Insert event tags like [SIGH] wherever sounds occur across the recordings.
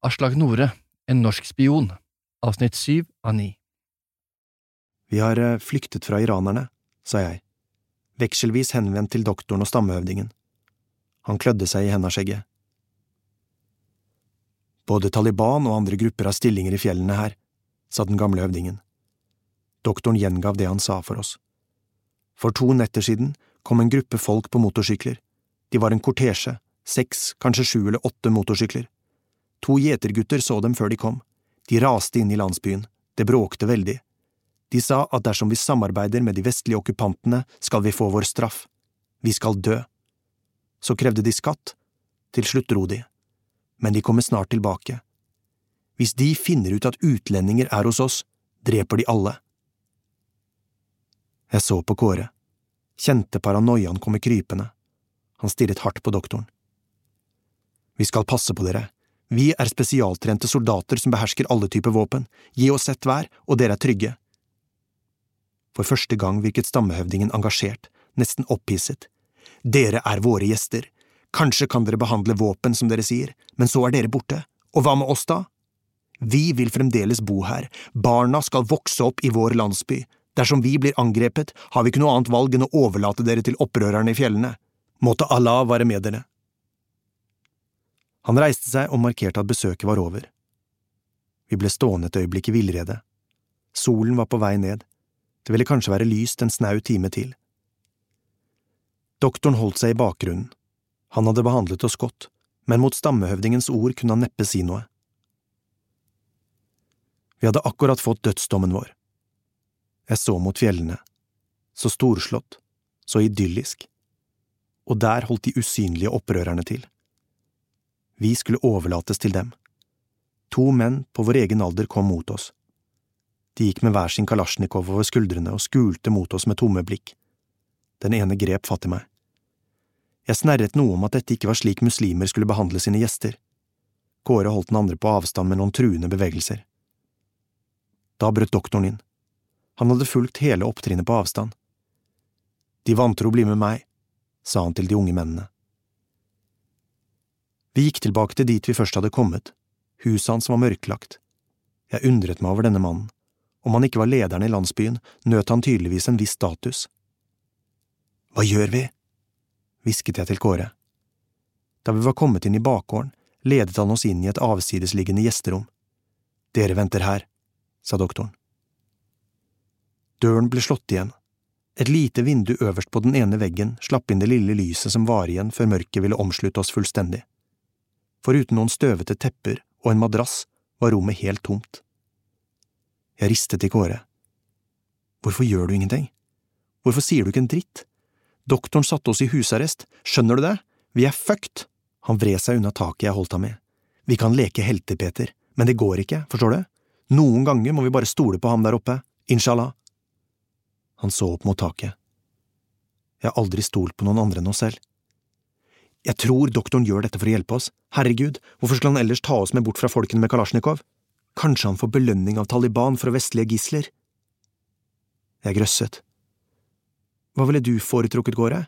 Aslak Nore, en norsk spion, avsnitt syv av ni. Vi har eh, flyktet fra iranerne, sa jeg, vekselvis henvendt til doktoren og stammehøvdingen. Han klødde seg i hendaskjegget. Både Taliban og andre grupper har stillinger i fjellene her, sa den gamle høvdingen. Doktoren gjengav det han sa for oss. For to netter siden kom en gruppe folk på motorsykler. De var en kortesje, seks, kanskje sju eller åtte motorsykler. To gjetergutter så dem før de kom. De raste inn i landsbyen. Det bråkte veldig. De sa at dersom vi samarbeider med de vestlige okkupantene, skal vi få vår straff. Vi skal dø. Så krevde de skatt. Til slutt dro de. Men de kommer snart tilbake. Hvis de finner ut at utlendinger er hos oss, dreper de alle. Jeg så på Kåre, kjente paranoiaen komme krypende. Han stirret hardt på doktoren. Vi skal passe på dere, vi er spesialtrente soldater som behersker alle typer våpen, gi oss ett hver, og dere er trygge. For første gang virket stammehøvdingen engasjert, nesten opphisset. Dere er våre gjester, kanskje kan dere behandle våpen som dere sier, men så er dere borte, og hva med oss da? Vi vil fremdeles bo her, barna skal vokse opp i vår landsby, dersom vi blir angrepet, har vi ikke noe annet valg enn å overlate dere til opprørerne i fjellene. Måtte Allah være med dere. Han reiste seg og markerte at besøket var over. Vi ble stående et øyeblikk i villrede. Solen var på vei ned. Det ville kanskje være lyst en snau time til. Doktoren holdt seg i bakgrunnen. Han hadde behandlet oss godt, men mot stammehøvdingens ord kunne han neppe si noe. Vi hadde akkurat fått dødsdommen vår. Jeg så mot fjellene. Så storslått, så idyllisk. Og der holdt de usynlige opprørerne til. Vi skulle overlates til dem. To menn på vår egen alder kom mot oss. De gikk med hver sin kalasjnikov over skuldrene og skulte mot oss med tomme blikk. Den ene grep fatt i meg. Jeg snerret noe om at dette ikke var slik muslimer skulle behandle sine gjester. Kåre holdt den andre på avstand med noen truende bevegelser. Da brøt doktoren inn. Han hadde fulgt hele opptrinnet på avstand. De vantro blir med meg, sa han til de unge mennene. Vi gikk tilbake til dit vi først hadde kommet, huset hans var mørklagt. Jeg undret meg over denne mannen. Om han ikke var lederen i landsbyen, nøt han tydeligvis en viss status. Hva gjør vi? hvisket jeg til Kåre. Da vi var kommet inn i bakgården, ledet han oss inn i et avsidesliggende gjesterom. Dere venter her, sa doktoren. Døren ble slått igjen. Et lite vindu øverst på den ene veggen slapp inn det lille lyset som var igjen før mørket ville omslutte oss fullstendig. Foruten noen støvete tepper og en madrass var rommet helt tomt. Jeg ristet i Kåre. Hvorfor gjør du ingenting? Hvorfor sier du ikke en dritt? Doktoren satte oss i husarrest, skjønner du det? Vi er fucked! Han vred seg unna taket jeg holdt ham i. Vi kan leke helter, Peter, men det går ikke, forstår du? Noen ganger må vi bare stole på ham der oppe, inshallah. Han så opp mot taket. Jeg har aldri stolt på noen andre enn oss selv. Jeg tror doktoren gjør dette for å hjelpe oss. Herregud, hvorfor skulle han ellers ta oss med bort fra folkene med Kalasjnikov? Kanskje han får belønning av Taliban for vestlige gisler? Jeg grøsset. Hva ville du foretrukket, Gåre?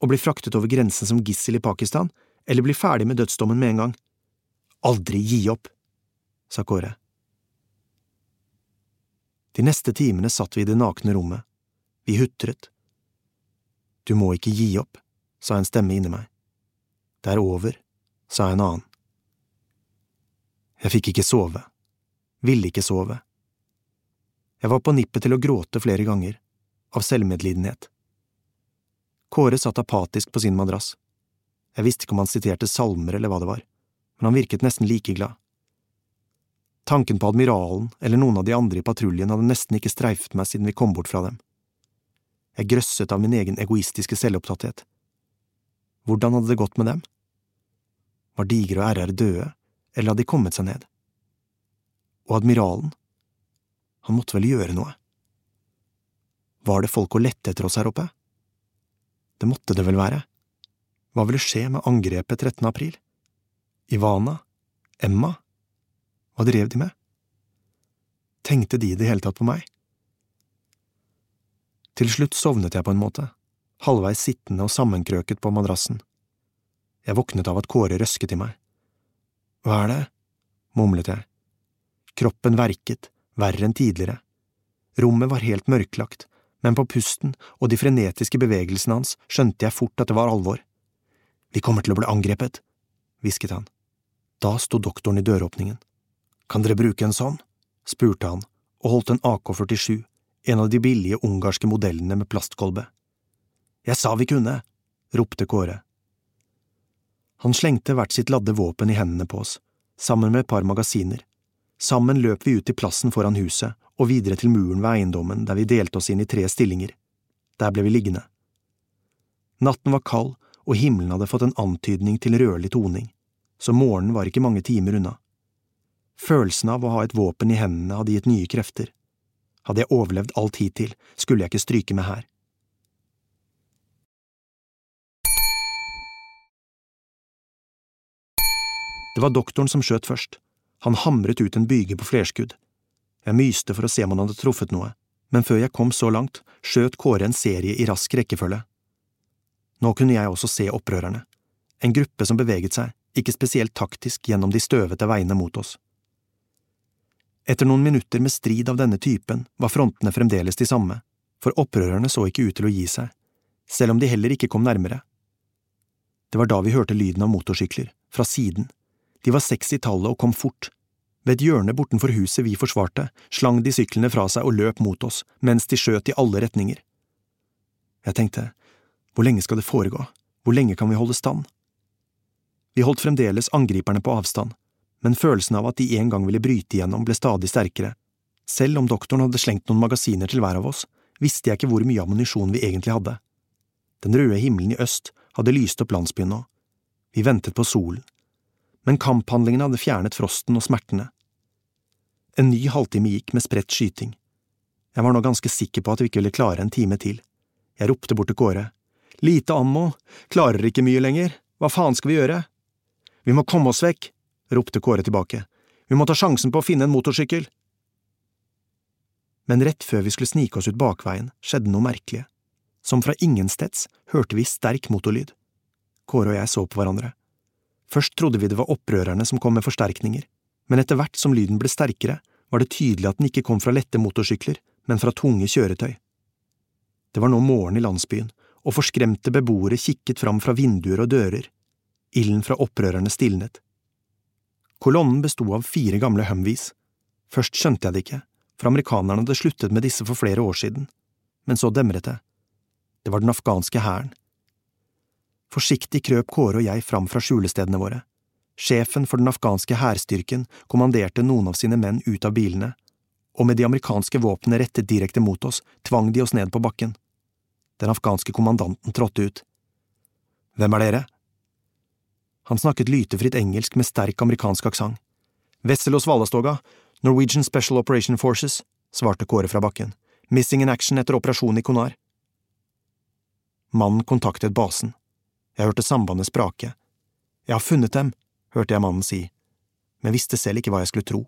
Å bli fraktet over grensen som gissel i Pakistan, eller bli ferdig med dødsdommen med en gang? Aldri gi opp, sa Kåre. De neste timene satt vi i det nakne rommet. Vi hutret. Du må ikke gi opp, sa en stemme inni meg. Det er over, sa en annen. Jeg fikk ikke sove, ville ikke sove. Jeg var på nippet til å gråte flere ganger, av selvmedlidenhet. Kåre satt apatisk på sin madrass. Jeg visste ikke om han siterte salmer eller hva det var, men han virket nesten like glad. Tanken på admiralen eller noen av de andre i patruljen hadde nesten ikke streifet meg siden vi kom bort fra dem. Jeg grøsset av min egen egoistiske selvopptatthet. Hvordan hadde det gått med dem? Var Diger og RR døde, eller hadde de kommet seg ned? Og admiralen? Han måtte vel gjøre noe? Var det folk å lette etter oss her oppe? Det måtte det vel være. Hva ville skje med angrepet 13. april? Ivana? Emma? Hva drev de med? Tenkte de i det hele tatt på meg? Til slutt sovnet jeg på en måte, halvveis sittende og sammenkrøket på madrassen. Jeg våknet av at Kåre røsket i meg. Hva er det? mumlet jeg. Kroppen verket, verre enn tidligere. Rommet var helt mørklagt, men på pusten og de frenetiske bevegelsene hans skjønte jeg fort at det var alvor. Vi kommer til å bli angrepet, hvisket han. Da sto doktoren i døråpningen. Kan dere bruke en sånn? spurte han og holdt en AK-47, en av de billige ungarske modellene med plastkolbe. Jeg sa vi kunne, ropte Kåre. Han slengte hvert sitt ladde våpen i hendene på oss, sammen med et par magasiner. Sammen løp vi ut til plassen foran huset og videre til muren ved eiendommen der vi delte oss inn i tre stillinger. Der ble vi liggende. Natten var kald, og himmelen hadde fått en antydning til rødlig toning, så morgenen var ikke mange timer unna. Følelsen av å ha et våpen i hendene hadde gitt nye krefter. Hadde jeg overlevd alt hittil, skulle jeg ikke stryke meg her. Det var doktoren som skjøt først. Han hamret ut en byge på flerskudd. Jeg myste for å se om han hadde truffet noe, men før jeg kom så langt, skjøt Kåre en serie i rask rekkefølge. Nå kunne jeg også se opprørerne, en gruppe som beveget seg, ikke spesielt taktisk, gjennom de støvete veiene mot oss. Etter noen minutter med strid av denne typen var frontene fremdeles de samme, for opprørerne så ikke ut til å gi seg, selv om de heller ikke kom nærmere. Det var da vi hørte lyden av motorsykler, fra siden. De var seks i tallet og kom fort. Ved et hjørne bortenfor huset vi forsvarte, slang de syklene fra seg og løp mot oss, mens de skjøt i alle retninger. Jeg tenkte, hvor lenge skal det foregå, hvor lenge kan vi holde stand? Vi holdt fremdeles angriperne på avstand, men følelsen av at de en gang ville bryte igjennom ble stadig sterkere. Selv om doktoren hadde slengt noen magasiner til hver av oss, visste jeg ikke hvor mye ammunisjon vi egentlig hadde. Den røde himmelen i øst hadde lyst opp landsbyen nå. Vi ventet på solen. Men kamphandlingene hadde fjernet frosten og smertene. En ny halvtime gikk med spredt skyting. Jeg var nå ganske sikker på at vi ikke ville klare en time til. Jeg ropte bort til Kåre. Lite ammo, klarer ikke mye lenger, hva faen skal vi gjøre? Vi må komme oss vekk, ropte Kåre tilbake. Vi må ta sjansen på å finne en motorsykkel. Men rett før vi skulle snike oss ut bakveien, skjedde noe merkelig. Som fra ingensteds hørte vi sterk motorlyd. Kåre og jeg så på hverandre. Først trodde vi det var opprørerne som kom med forsterkninger, men etter hvert som lyden ble sterkere, var det tydelig at den ikke kom fra lette motorsykler, men fra tunge kjøretøy. Det var nå morgen i landsbyen, og forskremte beboere kikket fram fra vinduer og dører. Ilden fra opprørerne stilnet. Kolonnen besto av fire gamle Humvees. Først skjønte jeg det ikke, for amerikanerne hadde sluttet med disse for flere år siden, men så demret det. Det var den afghanske hæren. Forsiktig krøp Kåre og jeg fram fra skjulestedene våre. Sjefen for den afghanske hærstyrken kommanderte noen av sine menn ut av bilene, og med de amerikanske våpnene rettet direkte mot oss, tvang de oss ned på bakken. Den afghanske kommandanten trådte ut. Hvem er dere? Han snakket lytefritt engelsk med sterk amerikansk aksent. Wessel og Svalastoga, Norwegian Special Operation Forces, svarte Kåre fra bakken. Missing in action etter operasjonen i Konar. Mannen kontaktet basen. Jeg hørte sambandet sprake. Jeg har funnet dem, hørte jeg mannen si, men visste selv ikke hva jeg skulle tro.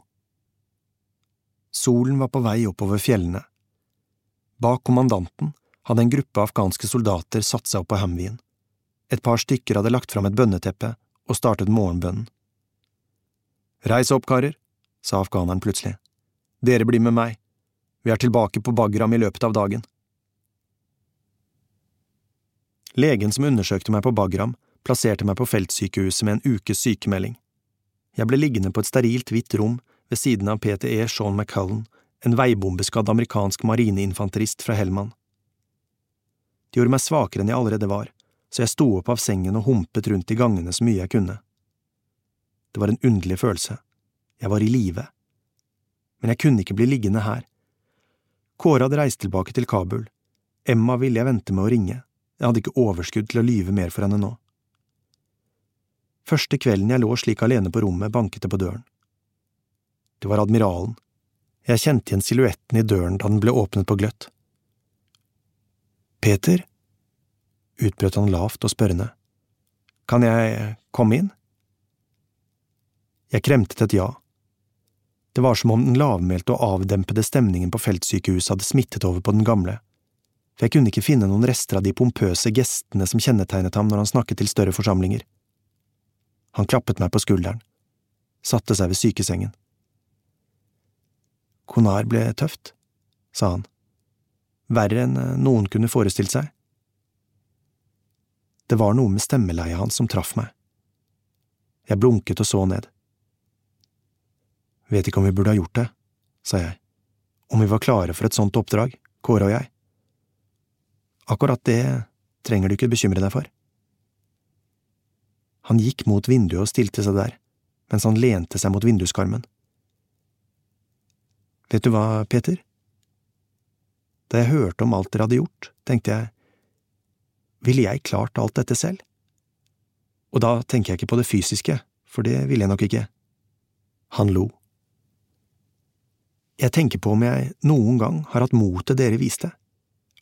Solen var på vei oppover fjellene. Bak kommandanten hadde en gruppe afghanske soldater satt seg opp på Hamvien. Et par stykker hadde lagt fram et bønneteppe og startet morgenbønnen. Reis opp, karer, sa afghaneren plutselig. Dere blir med meg. Vi er tilbake på Bagram i løpet av dagen. Legen som undersøkte meg på Bagram, plasserte meg på feltsykehuset med en ukes sykemelding. Jeg ble liggende på et sterilt hvitt rom ved siden av PTE Sean McCullen, en veibombeskadd amerikansk marineinfanterist fra Helman. Det gjorde meg svakere enn jeg allerede var, så jeg sto opp av sengen og humpet rundt i gangene så mye jeg kunne. Det var en underlig følelse. Jeg var i live. Men jeg kunne ikke bli liggende her. Kåre hadde reist tilbake til Kabul. Emma ville jeg vente med å ringe. Jeg hadde ikke overskudd til å lyve mer for henne nå. Første kvelden jeg lå slik alene på rommet, banket det på døren. Det var admiralen. Jeg kjente igjen silhuetten i døren da den ble åpnet på gløtt. Peter? utbrøt han lavt og spørrende. Kan jeg komme inn? Jeg kremtet et ja. Det var som om den lavmælte og avdempede stemningen på feltsykehuset hadde smittet over på den gamle for jeg kunne ikke finne noen rester av de pompøse gestene som kjennetegnet ham når han snakket til større forsamlinger. Han klappet meg på skulderen. satte seg ved sykesengen. Konar ble tøft, sa han. Verre enn eh, noen kunne forestilt seg. Det var noe med stemmeleiet hans som traff meg. Jeg blunket og så ned. Vet ikke om vi burde ha gjort det, sa jeg, om vi var klare for et sånt oppdrag, Kåre og jeg. Akkurat det trenger du ikke bekymre deg for. Han gikk mot vinduet og stilte seg der, mens han lente seg mot vinduskarmen. Vet du hva, Peter? Da jeg hørte om alt dere hadde gjort, tenkte jeg, ville jeg klart alt dette selv? Og da tenker jeg ikke på det fysiske, for det ville jeg nok ikke. Han lo. Jeg tenker på om jeg noen gang har hatt motet dere viste,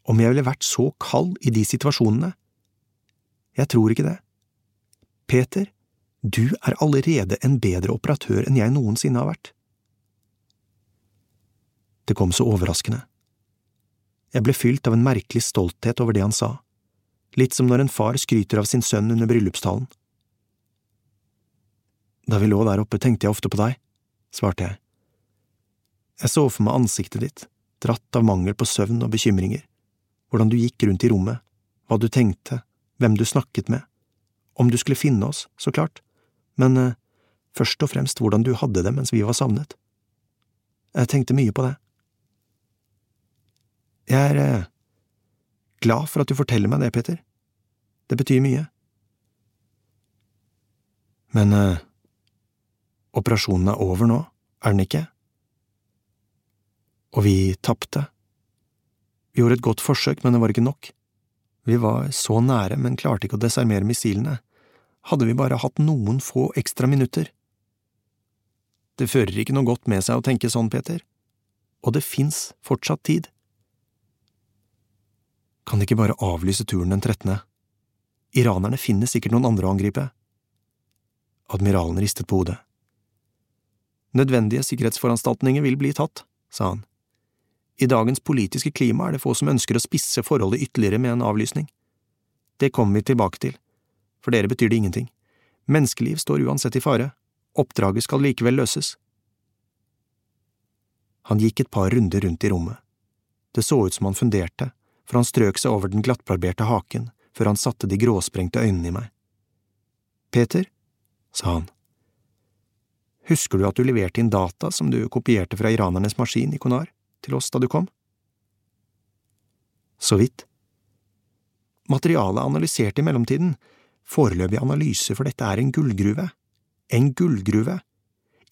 om jeg ville vært så kald i de situasjonene. Jeg tror ikke det. Peter, du er allerede en bedre operatør enn jeg noensinne har vært. Det kom så overraskende. Jeg ble fylt av en merkelig stolthet over det han sa, litt som når en far skryter av sin sønn under bryllupstalen. Da vi lå der oppe, tenkte jeg ofte på deg, svarte jeg. Jeg så for meg ansiktet ditt, dratt av mangel på søvn og bekymringer, hvordan du gikk rundt i rommet, hva du tenkte, hvem du snakket med, om du skulle finne oss, så klart, men eh, først og fremst hvordan du hadde det mens vi var savnet. Jeg tenkte mye på det. Jeg er eh, glad for at du forteller meg det, Peter. Det betyr mye. Men eh, operasjonen er over nå, er den ikke? Og vi tapte. Vi gjorde et godt forsøk, men det var ikke nok. Vi var så nære, men klarte ikke å desarmere missilene. Hadde vi bare hatt noen få ekstra minutter. Det fører ikke noe godt med seg å tenke sånn, Peter. Og det fins fortsatt tid. Kan de ikke bare avlyse turen den 13.? Iranerne finner sikkert noen andre å angripe. Admiralen ristet på hodet. Nødvendige sikkerhetsforanstaltninger vil bli tatt, sa han. I dagens politiske klima er det få som ønsker å spisse forholdet ytterligere med en avlysning. Det kommer vi tilbake til. For dere betyr det ingenting. Menneskeliv står uansett i fare. Oppdraget skal likevel løses. Han gikk et par runder rundt i rommet. Det så ut som han funderte, for han strøk seg over den glattbarberte haken før han satte de gråsprengte øynene i meg. Peter, sa han, husker du at du leverte inn data som du kopierte fra iranernes maskin i Konar? Til oss da du kom? Så vidt. Materialet analysert i mellomtiden, foreløpig analyse for dette er en gullgruve. En gullgruve.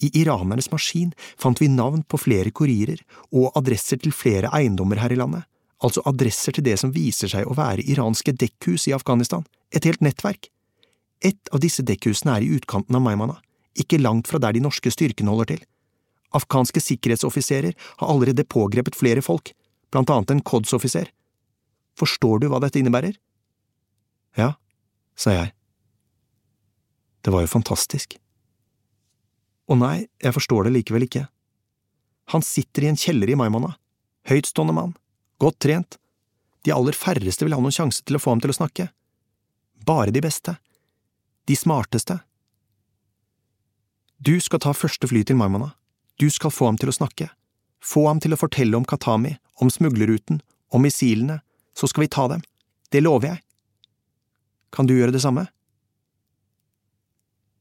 I iranernes maskin fant vi navn på flere kurirer og adresser til flere eiendommer her i landet, altså adresser til det som viser seg å være iranske dekkhus i Afghanistan, et helt nettverk. Et av disse dekkhusene er i utkanten av Maimana, ikke langt fra der de norske styrkene holder til. Afghanske sikkerhetsoffiserer har allerede pågrepet flere folk, blant annet en CODS-offiser. Forstår du hva dette innebærer? Ja, sa jeg. Det var jo fantastisk. Å nei, jeg forstår det likevel ikke. Han sitter i en kjeller i Maimana, høytstående mann, godt trent, de aller færreste vil ha noen sjanse til å få ham til å snakke. Bare de beste. De smarteste. Du skal ta første fly til Maimana. Du skal få ham til å snakke. Få ham til å fortelle om Katami, om smuglerruten, om missilene, så skal vi ta dem. Det lover jeg. Kan du gjøre det samme?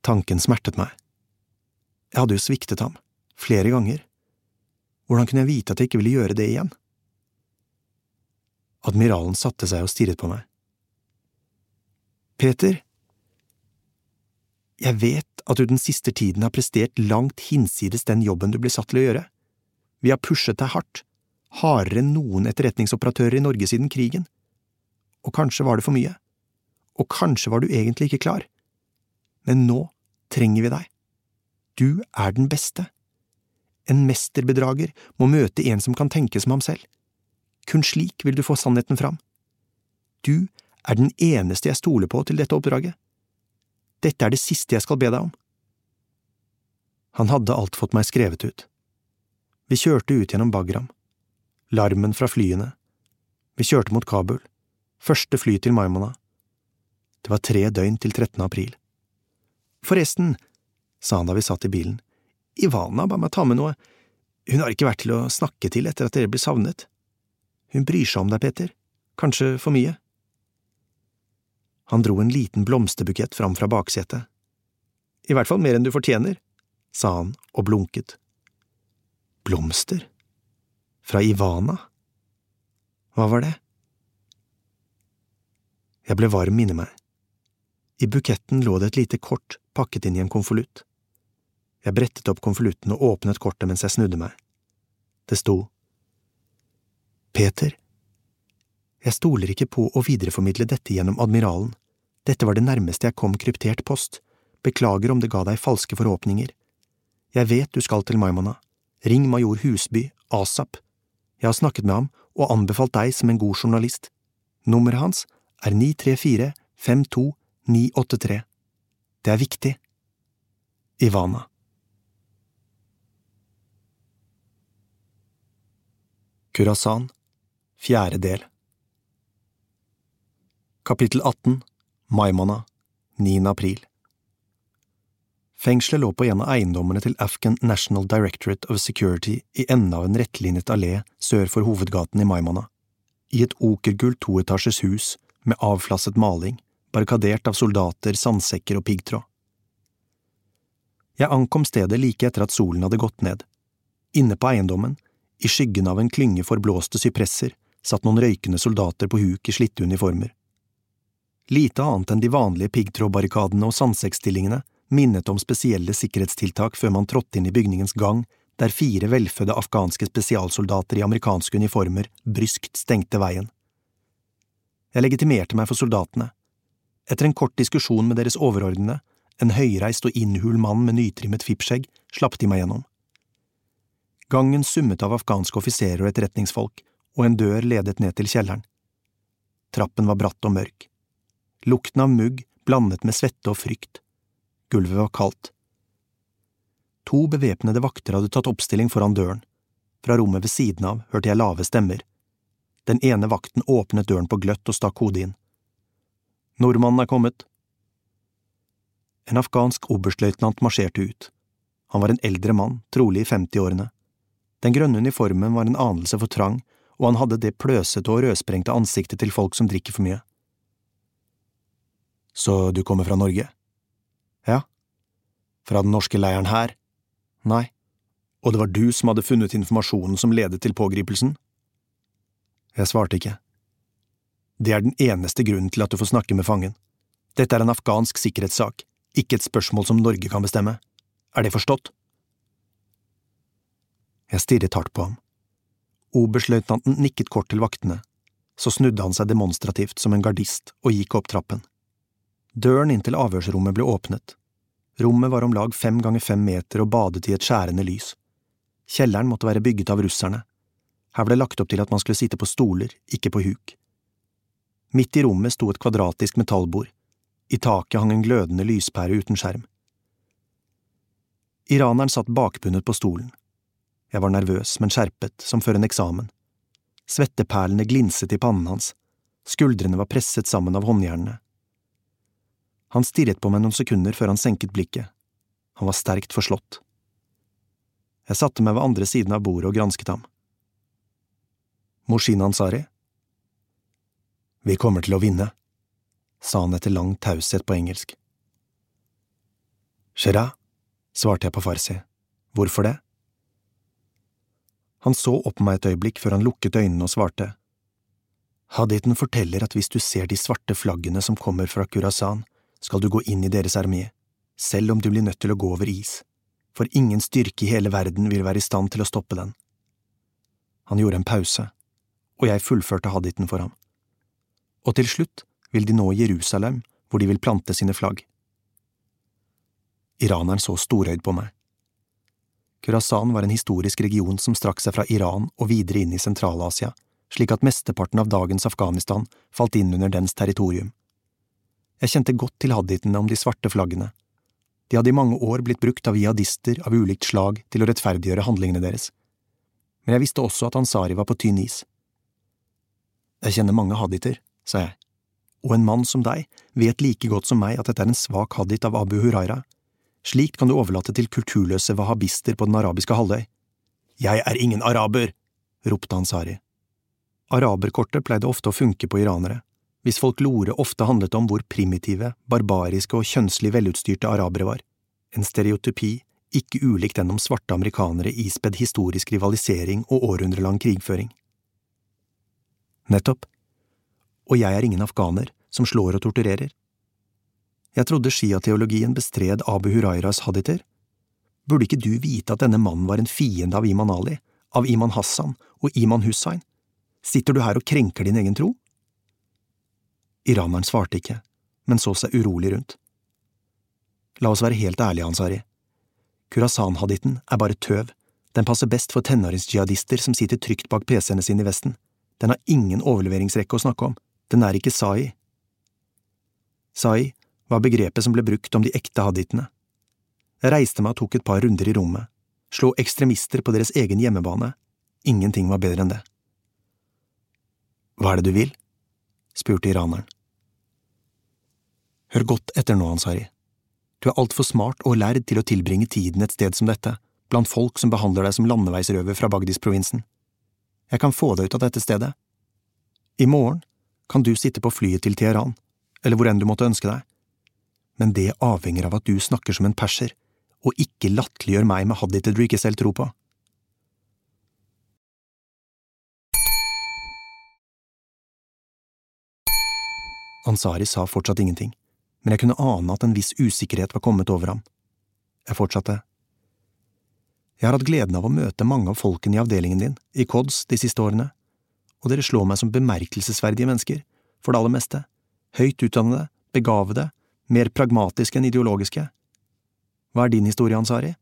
Tanken smertet meg. Jeg hadde jo sviktet ham, flere ganger. Hvordan kunne jeg vite at jeg ikke ville gjøre det igjen? Admiralen satte seg og stirret på meg. Peter, jeg vet at du den siste tiden har prestert langt hinsides den jobben du ble satt til å gjøre. Vi har pushet deg hardt, hardere enn noen etterretningsoperatører i Norge siden krigen. Og kanskje var det for mye. Og kanskje var du egentlig ikke klar. Men nå trenger vi deg. Du er den beste. En mesterbedrager må møte en som kan tenke som ham selv. Kun slik vil du få sannheten fram. Du er den eneste jeg stoler på til dette oppdraget. Dette er det siste jeg skal be deg om. Han hadde alt fått meg skrevet ut. Vi kjørte ut gjennom Bagram. Larmen fra flyene. Vi kjørte mot Kabul. Første fly til Maimona. Det var tre døgn til 13. april. Forresten, sa han da vi satt i bilen. Ivana ba meg ta med noe. Hun har ikke vært til å snakke til etter at dere ble savnet. Hun bryr seg om deg, Peter. Kanskje for mye. Han dro en liten blomsterbukett fram fra baksetet. I hvert fall mer enn du fortjener, sa han og blunket. Blomster? Fra Ivana? Hva var det? Jeg ble varm inni meg. I buketten lå det et lite kort pakket inn i en konvolutt. Jeg brettet opp konvolutten og åpnet kortet mens jeg snudde meg. Det sto Peter, jeg stoler ikke på å videreformidle dette gjennom admiralen. Dette var det nærmeste jeg kom kryptert post. Beklager om det ga deg falske forhåpninger. Jeg vet du skal til Maimona. Ring major Husby, ASAP. Jeg har snakket med ham og anbefalt deg som en god journalist. Nummeret hans er 934 52 983. Det er viktig. Ivana. Kurasan, fjerde del Kapittel 18 Maimana 9. april Fengselet lå på en av eiendommene til Afghan National Directorate of Security i enden av en rettlinjet allé sør for hovedgaten i Maimana, i et okergult toetasjes hus med avflasset maling, barrikadert av soldater, sandsekker og piggtråd. Jeg ankom stedet like etter at solen hadde gått ned. Inne på eiendommen, i skyggen av en klynge forblåste sypresser, satt noen røykende soldater på huk i slitte uniformer. Lite annet enn de vanlige piggtrådbarrikadene og sandsekkstillingene minnet om spesielle sikkerhetstiltak før man trådte inn i bygningens gang, der fire velfødde afghanske spesialsoldater i amerikanske uniformer bryskt stengte veien. Jeg legitimerte meg for soldatene. Etter en kort diskusjon med deres overordnede, en høyreist og innhul mann med nytrimmet fippskjegg, slapp de meg gjennom. Gangen summet av afghanske offiserer og etterretningsfolk, og en dør ledet ned til kjelleren. Trappen var bratt og mørk. Lukten av mugg blandet med svette og frykt. Gulvet var kaldt. To bevæpnede vakter hadde tatt oppstilling foran døren. Fra rommet ved siden av hørte jeg lave stemmer. Den ene vakten åpnet døren på gløtt og stakk hodet inn. Nordmannen er kommet. En afghansk oberstløytnant marsjerte ut. Han var en eldre mann, trolig i femtiårene. Den grønne uniformen var en anelse for trang, og han hadde det pløsete og rødsprengte ansiktet til folk som drikker for mye. Så du kommer fra Norge? Ja. Fra den norske leiren her? Nei. Og det var du som hadde funnet informasjonen som ledet til pågripelsen? Jeg svarte ikke. Det er den eneste grunnen til at du får snakke med fangen. Dette er en afghansk sikkerhetssak, ikke et spørsmål som Norge kan bestemme. Er det forstått? Jeg stirret hardt på ham. Oberstløytnanten nikket kort til vaktene, så snudde han seg demonstrativt som en gardist og gikk opp trappen. Døren inn til avhørsrommet ble åpnet. Rommet var om lag fem ganger fem meter og badet i et skjærende lys. Kjelleren måtte være bygget av russerne. Her ble lagt opp til at man skulle sitte på stoler, ikke på huk. Midt i rommet sto et kvadratisk metallbord. I taket hang en glødende lyspære uten skjerm. Iraneren satt bakbundet på stolen. Jeg var nervøs, men skjerpet, som før en eksamen. Svetteperlene glinset i pannen hans, skuldrene var presset sammen av håndjernene. Han stirret på meg noen sekunder før han senket blikket. Han var sterkt forslått. Jeg satte meg ved andre siden av bordet og gransket ham. Moshin Ansari? Vi kommer til å vinne, sa han etter lang taushet på engelsk. Shera, svarte jeg på farsi. Hvorfor det? Han så opp på meg et øyeblikk før han lukket øynene og svarte. Haditen forteller at hvis du ser de svarte flaggene som kommer fra Kurasan, skal du gå inn i deres armé, selv om du blir nødt til å gå over is, for ingen styrke i hele verden vil være i stand til å stoppe den. Han gjorde en pause, og jeg fullførte haditen for ham. Og til slutt vil de nå Jerusalem, hvor de vil plante sine flagg. Iraneren så storøyd på meg. Kurasan var en historisk region som strakk seg fra Iran og videre inn i Sentral-Asia, slik at mesteparten av dagens Afghanistan falt inn under dens territorium. Jeg kjente godt til hadditene om de svarte flaggene. De hadde i mange år blitt brukt av jihadister av ulikt slag til å rettferdiggjøre handlingene deres. Men jeg visste også at Ansari var på tynn is. Jeg kjenner mange hadditer, sa jeg, og en mann som deg vet like godt som meg at dette er en svak haddit av Abu Huraira. Slikt kan du overlate til kulturløse wahhabister på den arabiske halvøy. Jeg er ingen araber! ropte Ansari. Araberkortet pleide ofte å funke på iranere, hvis folklore ofte handlet om hvor primitive, barbariske og kjønnslig velutstyrte arabere var, en stereotypi ikke ulik den om svarte amerikanere ispedd historisk rivalisering og århundrelang krigføring. Nettopp. Og jeg er ingen afghaner som slår og torturerer. Jeg trodde shiateologien bestred Abu Hurairas haditer. Burde ikke du vite at denne mannen var en fiende av Iman Ali, av Iman Hassan og Iman Hussain? Sitter du her og krenker din egen tro? Iraneren svarte ikke, men så seg urolig rundt. La oss være helt ærlige, Ansari. Kurasan-haditten er bare tøv, den passer best for tenåringsjihadister som sitter trygt bak pc-ene sine i Vesten. Den har ingen overleveringsrekke å snakke om, den er ikke sai. Sai var begrepet som ble brukt om de ekte haditene. Jeg reiste meg og tok et par runder i rommet, slo ekstremister på deres egen hjemmebane, ingenting var bedre enn det. Hva er det du vil? Spurte iraneren. Hør godt etter nå, Ansari. Du er altfor smart og lærd til å tilbringe tiden et sted som dette, blant folk som behandler deg som landeveisrøver fra Bagdis-provinsen. Jeg kan få deg ut av dette stedet. I morgen kan du sitte på flyet til Teheran, eller hvor enn du måtte ønske deg, men det avhenger av at du snakker som en perser, og ikke latterliggjør meg med hadditter du ikke selv tror på. Ansari sa fortsatt ingenting, men jeg kunne ane at en viss usikkerhet var kommet over ham. Jeg fortsatte. Jeg har hatt gleden av å møte mange av folkene i avdelingen din, i CODS, de siste årene, og dere slår meg som bemerkelsesverdige mennesker, for det aller meste, høyt utdannede, begavede, mer pragmatiske enn ideologiske. Hva er din historie, Ansari?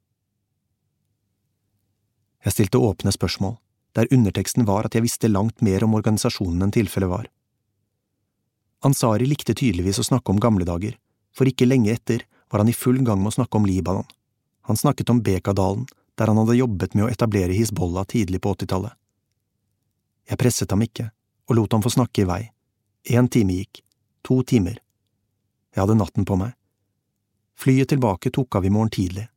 Jeg stilte åpne spørsmål, der underteksten var at jeg visste langt mer om organisasjonen enn tilfellet var. Ansari likte tydeligvis å snakke om gamle dager, for ikke lenge etter var han i full gang med å snakke om Libanon. Han snakket om Bekadalen, der han hadde jobbet med å etablere Hizbollah tidlig på åttitallet. Jeg presset ham ikke, og lot ham få snakke i vei. Én time gikk, to timer. Jeg hadde natten på meg. Flyet tilbake tok av i morgen tidlig.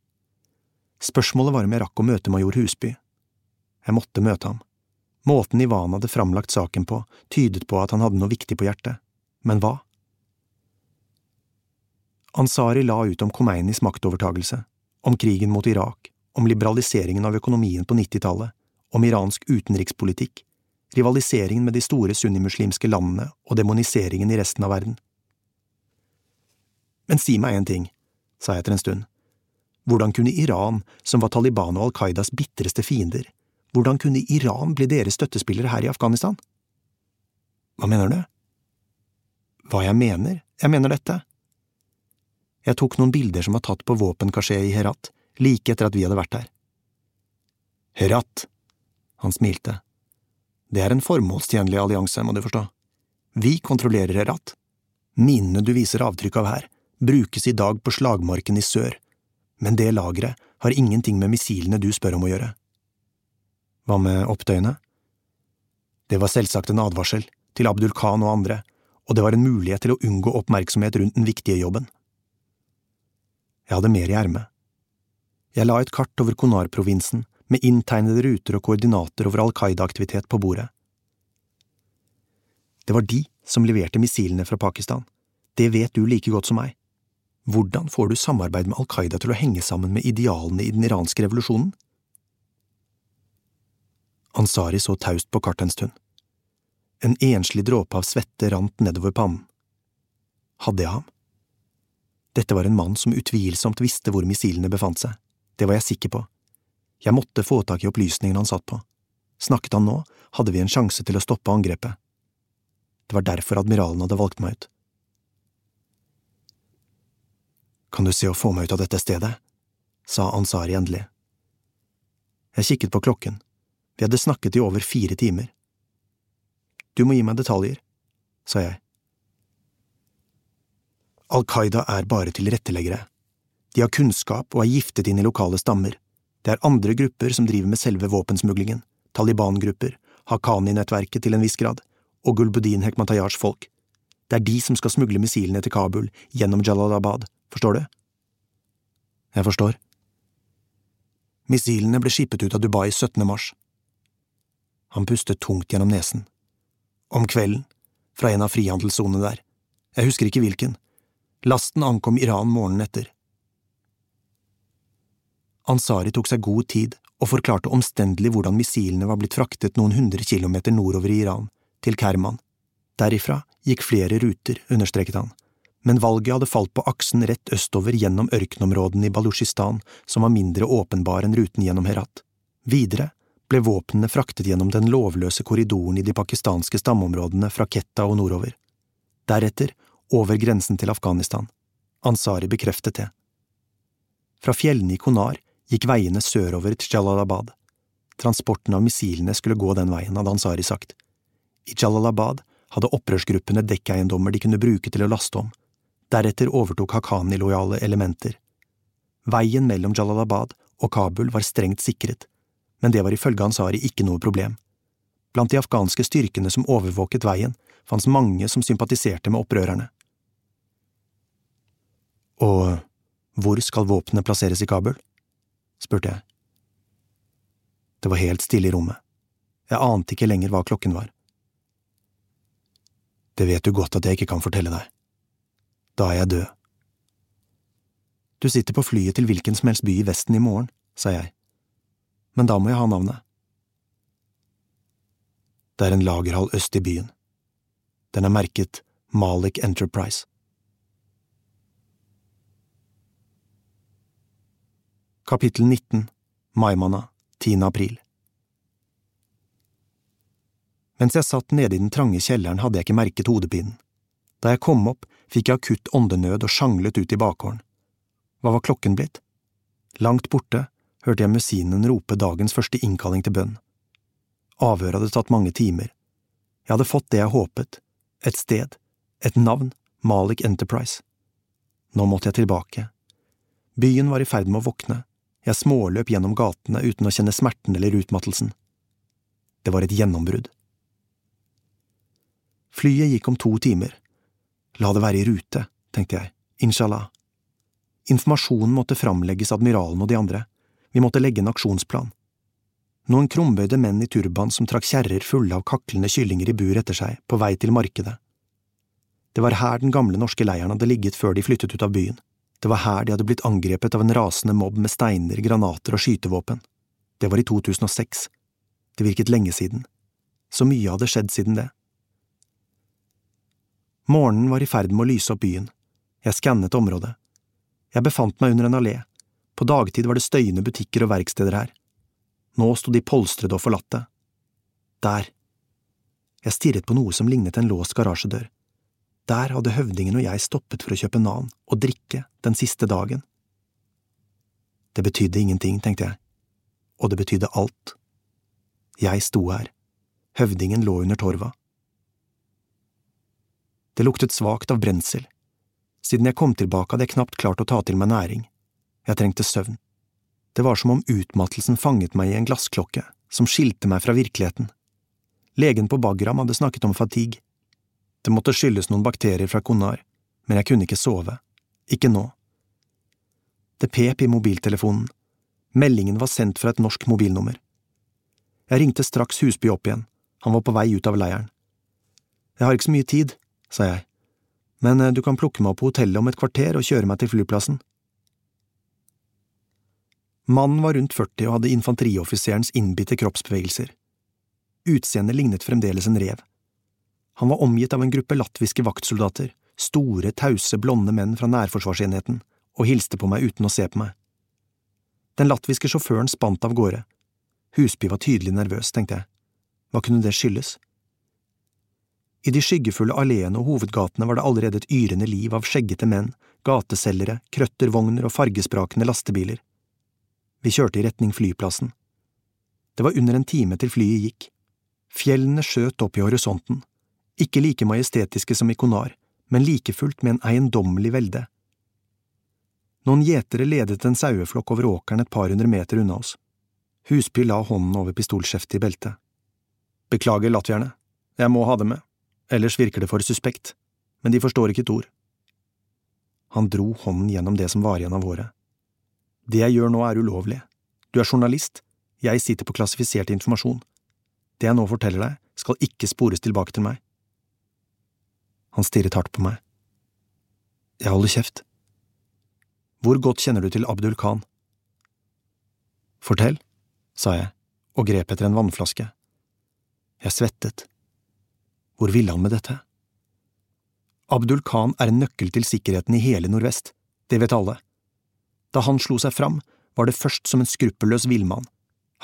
Spørsmålet var om jeg rakk å møte major Husby. Jeg måtte møte ham. Måten Ivan hadde framlagt saken på, tydet på at han hadde noe viktig på hjertet. Men hva? Ansari la ut om Khomeinis maktovertagelse, om krigen mot Irak, om liberaliseringen av økonomien på 90-tallet, om iransk utenrikspolitikk, rivaliseringen med de store sunnimuslimske landene og demoniseringen i resten av verden. Men si meg en ting, sa jeg etter en stund. Hvordan kunne Iran, som var Taliban og Al Qaidas bitreste fiender, hvordan kunne Iran bli deres støttespillere her i Afghanistan? Hva mener du? Hva jeg mener? Jeg mener dette. Jeg tok noen bilder som var tatt på våpenkasjé i Herat, like etter at vi hadde vært der. Herat, han smilte. Det er en formålstjenlig allianse, må du forstå. Vi kontrollerer Herat. Minene du viser avtrykk av her, brukes i dag på slagmarken i sør, men det lageret har ingenting med missilene du spør om å gjøre. Hva med opptøyene? Det var selvsagt en advarsel, til Abdul Khan og andre, og det var en mulighet til å unngå oppmerksomhet rundt den viktige jobben. Jeg hadde mer i ermet. Jeg la et kart over Konar-provinsen med inntegnede ruter og koordinater over Al Qaida-aktivitet på bordet. Det var de som leverte missilene fra Pakistan. Det vet du like godt som meg. Hvordan får du samarbeid med Al Qaida til å henge sammen med idealene i den iranske revolusjonen? Ansari så taust på kartet en stund. En enslig dråpe av svette rant nedover pannen. Hadde jeg ham? Dette var en mann som utvilsomt visste hvor missilene befant seg, det var jeg sikker på. Jeg måtte få tak i opplysningene han satt på. Snakket han nå, hadde vi en sjanse til å stoppe angrepet. Det var derfor admiralen hadde valgt meg ut. Kan du se å få meg ut av dette stedet? sa Ansari endelig. Jeg kikket på klokken. Vi hadde snakket i over fire timer. Du må gi meg detaljer, sa jeg. Al Qaida er bare tilretteleggere. De har kunnskap og er giftet inn i lokale stammer. Det er andre grupper som driver med selve våpensmuglingen, Taliban-grupper, Haqqani-nettverket til en viss grad, og Gulbuddin Hekmatayars folk. Det er de som skal smugle missilene til Kabul gjennom Jalalabad, forstår du? Jeg forstår. Missilene ble skippet ut av Dubai 17. mars. Han pustet tungt gjennom nesen. Om kvelden, fra en av frihandelssonene der, jeg husker ikke hvilken, lasten ankom Iran morgenen etter. Ansari tok seg god tid og forklarte omstendelig hvordan missilene var blitt fraktet noen hundre kilometer nordover i Iran, til Kerman. Derifra gikk flere ruter, understreket han, men valget hadde falt på aksen rett østover gjennom ørkenområdene i Balusjistan, som var mindre åpenbar enn ruten gjennom Herat. Videre ble våpnene fraktet gjennom den lovløse korridoren i de pakistanske stammeområdene fra Ketta og nordover. Deretter over grensen til Afghanistan. Ansari bekreftet det. Fra fjellene i Konar gikk veiene sørover til Jalalabad. Transporten av missilene skulle gå den veien, hadde Ansari sagt. I Jalalabad hadde opprørsgruppene dekkeiendommer de kunne bruke til å laste om. Deretter overtok Haqqani-lojale elementer. Veien mellom Jalalabad og Kabul var strengt sikret, men det var ifølge Ansari ikke noe problem. Blant de afghanske styrkene som overvåket veien, fantes mange som sympatiserte med opprørerne. Og hvor skal våpnene plasseres i Kabul? spurte jeg. Det var helt stille i rommet. Jeg ante ikke lenger hva klokken var. Det vet du godt at jeg ikke kan fortelle deg. Da er jeg død. Du sitter på flyet til hvilken som helst by i Vesten i morgen, sa jeg. Men da må jeg ha navnet. Det er en lagerhall øst i byen. Den er merket Malik Enterprise. Kapittel 19 Maimana 10. april Mens jeg satt nede i den trange kjelleren, hadde jeg ikke merket hodepinen. Da jeg kom opp, fikk jeg akutt åndenød og sjanglet ut i bakgården. Hva var klokken blitt? Langt borte hørte jeg musinen rope dagens første innkalling til bønn. Avhøret hadde tatt mange timer. Jeg hadde fått det jeg håpet, et sted, et navn, Malik Enterprise. Nå måtte jeg tilbake. Byen var i ferd med å våkne, jeg småløp gjennom gatene uten å kjenne smerten eller utmattelsen. Det var et gjennombrudd. Flyet gikk om to timer. La det være i rute, tenkte jeg, inshallah. Informasjonen måtte framlegges admiralen og de andre, vi måtte legge en aksjonsplan. Noen krumbøyde menn i turban som trakk kjerrer fulle av kaklende kyllinger i bur etter seg, på vei til markedet. Det var her den gamle norske leiren hadde ligget før de flyttet ut av byen. Det var her de hadde blitt angrepet av en rasende mobb med steiner, granater og skytevåpen. Det var i 2006. Det virket lenge siden. Så mye hadde skjedd siden det. Morgenen var i ferd med å lyse opp byen. Jeg skannet området. Jeg befant meg under en allé. På dagtid var det støyende butikker og verksteder her. Nå sto de polstrede og forlatte. Der. Jeg stirret på noe som lignet en låst garasjedør. Der hadde høvdingen og jeg stoppet for å kjøpe nan og drikke den siste dagen. Det betydde ingenting, tenkte jeg, og det betydde alt. Jeg sto her, høvdingen lå under torva. Det luktet svakt av brensel. Siden jeg kom tilbake hadde jeg knapt klart å ta til meg næring. Jeg trengte søvn. Det var som om utmattelsen fanget meg i en glassklokke som skilte meg fra virkeligheten. Legen på Bagram hadde snakket om fatigue. Det måtte skyldes noen bakterier fra Konar, men jeg kunne ikke sove. Ikke nå. Det pep i mobiltelefonen. Meldingen var sendt fra et norsk mobilnummer. Jeg ringte straks Husby opp igjen, han var på vei ut av leiren. Jeg har ikke så mye tid, sa jeg, men eh, du kan plukke meg opp på hotellet om et kvarter og kjøre meg til flyplassen. Mannen var rundt 40 og hadde infanterioffiserens innbitte kroppsbevegelser. Utseendet lignet fremdeles en rev. Han var omgitt av en gruppe latviske vaktsoldater, store, tause, blonde menn fra nærforsvarsenheten, og hilste på meg uten å se på meg. Den latviske sjåføren spant av gårde. Husby var tydelig nervøs, tenkte jeg. Hva kunne det skyldes? I de skyggefulle alleene og hovedgatene var det allerede et yrende liv av skjeggete menn, gateselgere, krøttervogner og fargesprakende lastebiler. Vi kjørte i retning flyplassen. Det var under en time til flyet gikk. Fjellene skjøt opp i horisonten, ikke like majestetiske som i Konar, men like fullt med en eiendommelig velde. Noen gjetere ledet en saueflokk over åkeren et par hundre meter unna oss. Husby la hånden over pistolskjeftet i beltet. Beklager, latvierne, jeg må ha det med, ellers virker det for suspekt, men de forstår ikke et ord. Han dro hånden gjennom det som var igjen av håret. Det jeg gjør nå er ulovlig. Du er journalist, jeg sitter på klassifisert informasjon. Det jeg nå forteller deg, skal ikke spores tilbake til meg. Han stirret hardt på meg. Jeg holder kjeft. Hvor godt kjenner du til Abdul Khan? Fortell, sa jeg og grep etter en vannflaske. Jeg svettet. Hvor ville han med dette? Abdul Khan er en nøkkel til sikkerheten i hele Nordvest, det vet alle. Da han slo seg fram, var det først som en skruppelløs villmann.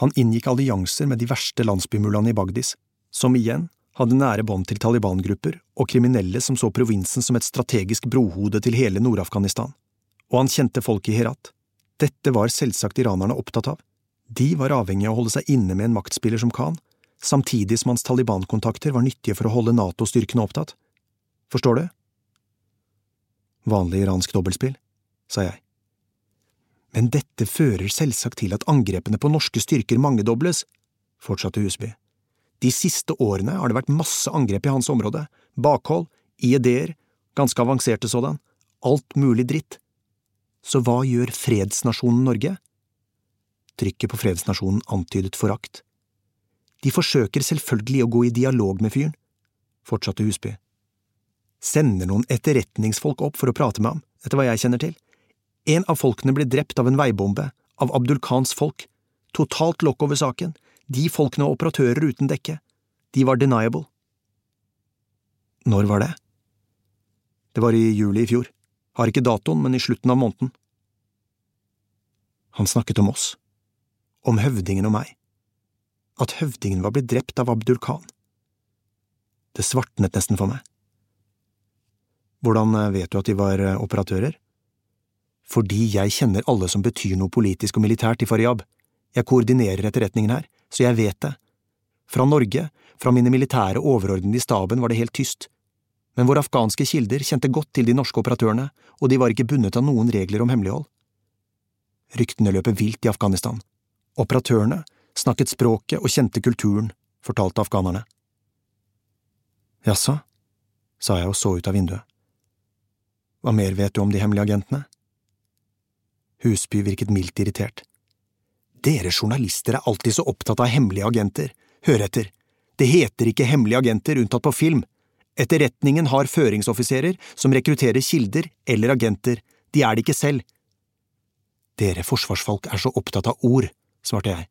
Han inngikk allianser med de verste landsbymullaene i Bagdis, som igjen hadde nære bånd til Taliban-grupper og kriminelle som så provinsen som et strategisk brohode til hele Nord-Afghanistan. Og han kjente folk i Herat. Dette var selvsagt iranerne opptatt av. De var avhengig av å holde seg inne med en maktspiller som Khan, samtidig som hans Taliban-kontakter var nyttige for å holde NATO-styrkene opptatt. Forstår du? Vanlig iransk dobbeltspill, sa jeg. Men dette fører selvsagt til at angrepene på norske styrker mangedobles, fortsatte Husby. De siste årene har det vært masse angrep i hans område, bakhold, IED-er, ganske avanserte sådan, alt mulig dritt. Så hva gjør fredsnasjonen Norge? Trykket på fredsnasjonen antydet forakt. De forsøker selvfølgelig å gå i dialog med fyren, fortsatte Husby. Sender noen etterretningsfolk opp for å prate med ham, etter hva jeg kjenner til. En av folkene ble drept av en veibombe, av Abdul Khans folk. Totalt lokk over saken. De folkene og operatører uten dekke. De var deniable. Når var det? Det var i juli i fjor. Har ikke datoen, men i slutten av måneden. Han snakket om oss. Om høvdingen og meg. At høvdingen var blitt drept av Abdul Khan. Det svartnet nesten for meg. Hvordan eh, vet du at de var eh, operatører? Fordi jeg kjenner alle som betyr noe politisk og militært i Faryab. Jeg koordinerer etterretningen her, så jeg vet det. Fra Norge, fra mine militære overordnede i staben var det helt tyst. Men våre afghanske kilder kjente godt til de norske operatørene, og de var ikke bundet av noen regler om hemmelighold. Ryktene løper vilt i Afghanistan. Operatørene snakket språket og kjente kulturen, fortalte afghanerne. Jaså, sa jeg og så ut av vinduet. Hva mer vet du om de hemmelige agentene? Husby virket mildt irritert. Dere journalister er alltid så opptatt av hemmelige agenter. Hør etter, det heter ikke hemmelige agenter unntatt på film. Etterretningen har føringsoffiserer som rekrutterer kilder eller agenter, de er det ikke selv. Dere forsvarsfolk er så opptatt av ord, svarte jeg.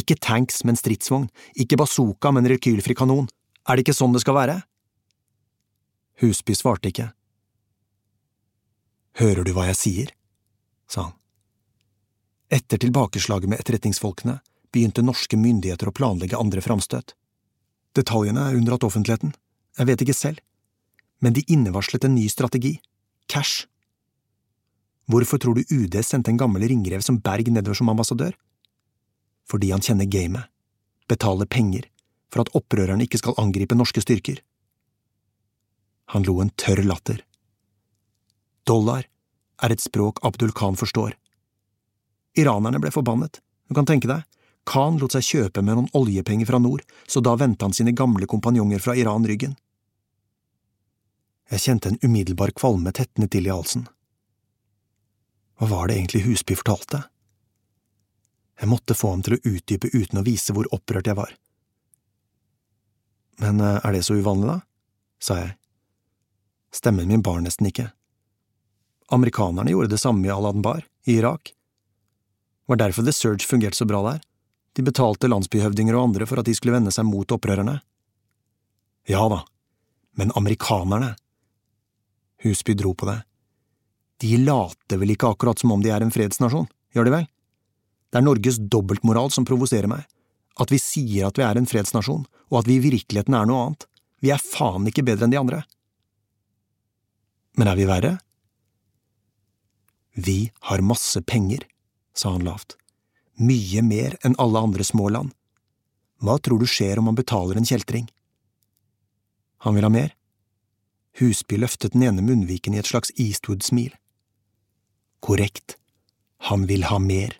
Ikke tanks, men stridsvogn, ikke bazooka, men rekylfri kanon. Er det ikke sånn det skal være? Husby svarte ikke. Hører du hva jeg sier? sa han. Etter tilbakeslaget med etterretningsfolkene begynte norske myndigheter å planlegge andre framstøt. Detaljene er unndratt offentligheten, jeg vet ikke selv, men de innevarslet en ny strategi, cash. Hvorfor tror du UD sendte en gammel ringrev som Berg nedover som ambassadør? Fordi han kjenner gamet, betaler penger for at opprørerne ikke skal angripe norske styrker. Han lo en tørr latter. Dollar er et språk Abdul Khan forstår. Iranerne ble forbannet, du kan tenke deg, Khan lot seg kjøpe med noen oljepenger fra nord, så da vendte han sine gamle kompanjonger fra Iran ryggen. Jeg kjente en umiddelbar kvalme tettende til i halsen. Hva var det egentlig Husby fortalte? Jeg måtte få ham til å utdype uten å vise hvor opprørt jeg var. Men eh, er det så uvanlig, da? sa jeg. Stemmen min bar nesten ikke. Amerikanerne gjorde det samme i Al-Anbar, i Irak var derfor The Surge fungerte så bra der. De betalte landsbyhøvdinger og andre for at de skulle vende seg mot opprørerne. Ja da, men amerikanerne… Husby dro på det. De later vel ikke akkurat som om de er en fredsnasjon, gjør de vel? Det er Norges dobbeltmoral som provoserer meg. At vi sier at vi er en fredsnasjon, og at vi i virkeligheten er noe annet. Vi er faen ikke bedre enn de andre. Men er vi verre? Vi har masse penger sa han lavt. Mye mer enn alle andre små land. Hva tror du skjer om han betaler en kjeltring? Han vil ha mer? Husby løftet den ene munnviken i et slags Eastwood-smil. Korrekt, han vil ha mer.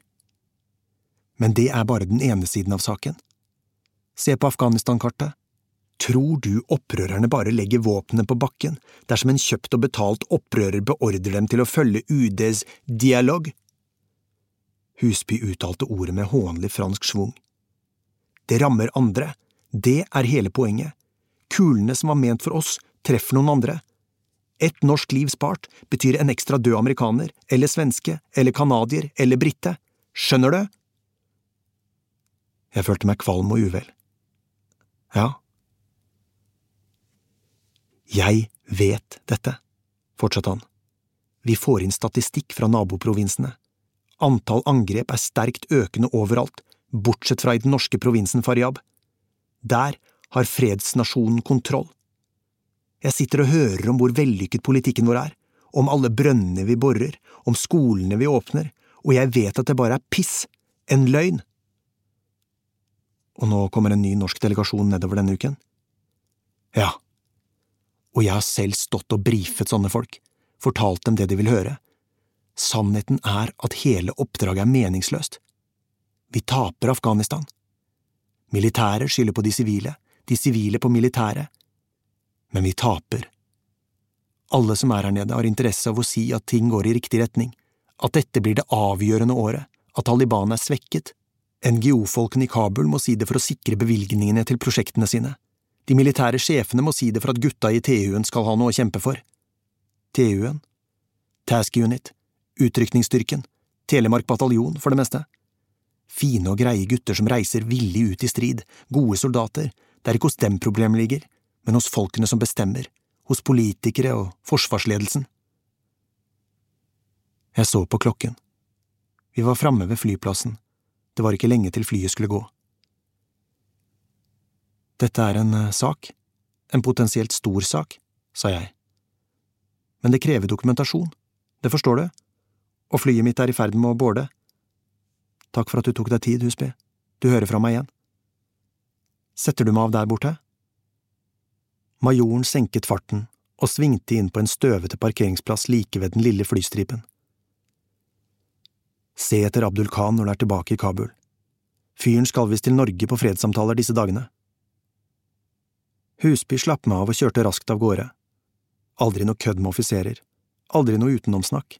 Men det er bare den ene siden av saken. Se på Afghanistan-kartet. Tror du opprørerne bare legger våpnene på bakken dersom en kjøpt og betalt opprører beordrer dem til å følge UDs dialog? Husby uttalte ordet med hånlig fransk schwung. Det rammer andre, det er hele poenget. Kulene som var ment for oss, treffer noen andre. Et norsk liv spart betyr en ekstra død amerikaner, eller svenske, eller canadier, eller brite. Skjønner du? Jeg følte meg kvalm og uvel. Ja. Jeg vet dette, fortsatte han. Vi får inn statistikk fra naboprovinsene. Antall angrep er sterkt økende overalt, bortsett fra i den norske provinsen Faryab. Der har fredsnasjonen kontroll. Jeg sitter og hører om hvor vellykket politikken vår er, om alle brønnene vi borer, om skolene vi åpner, og jeg vet at det bare er piss, en løgn. Og nå kommer en ny norsk delegasjon nedover denne uken? Ja, og jeg har selv stått og brifet sånne folk, fortalt dem det de vil høre. Sannheten er at hele oppdraget er meningsløst. Vi taper Afghanistan. Militæret skylder på de sivile, de sivile på militæret. Men vi taper. Alle som er her nede, har interesse av å si at ting går i riktig retning, at dette blir det avgjørende året, at Taliban er svekket. NGO-folkene i Kabul må si det for å sikre bevilgningene til prosjektene sine. De militære sjefene må si det for at gutta i TU-en skal ha noe å kjempe for. TU-en? Task Unit, utrykningsstyrken, Telemark bataljon, for det meste. Fine og greie gutter som reiser villig ut i strid, gode soldater, det er ikke hos dem problemet ligger, men hos folkene som bestemmer, hos politikere og forsvarsledelsen. Jeg så på klokken. Vi var framme ved flyplassen, det var ikke lenge til flyet skulle gå. Dette er en eh, sak, en potensielt stor sak, sa jeg. Men det krever dokumentasjon, det forstår du, og flyet mitt er i ferd med å borde. Takk for at du tok deg tid, Husby, du hører fra meg igjen. Setter du meg av der borte? Majoren senket farten og svingte inn på en støvete parkeringsplass like ved den lille flystripen. Se etter Abdul Khan når du er tilbake i Kabul. Fyren skal visst til Norge på fredssamtaler disse dagene. Husby slapp meg av og kjørte raskt av gårde. Aldri noe kødd med offiserer, aldri noe utenomsnakk.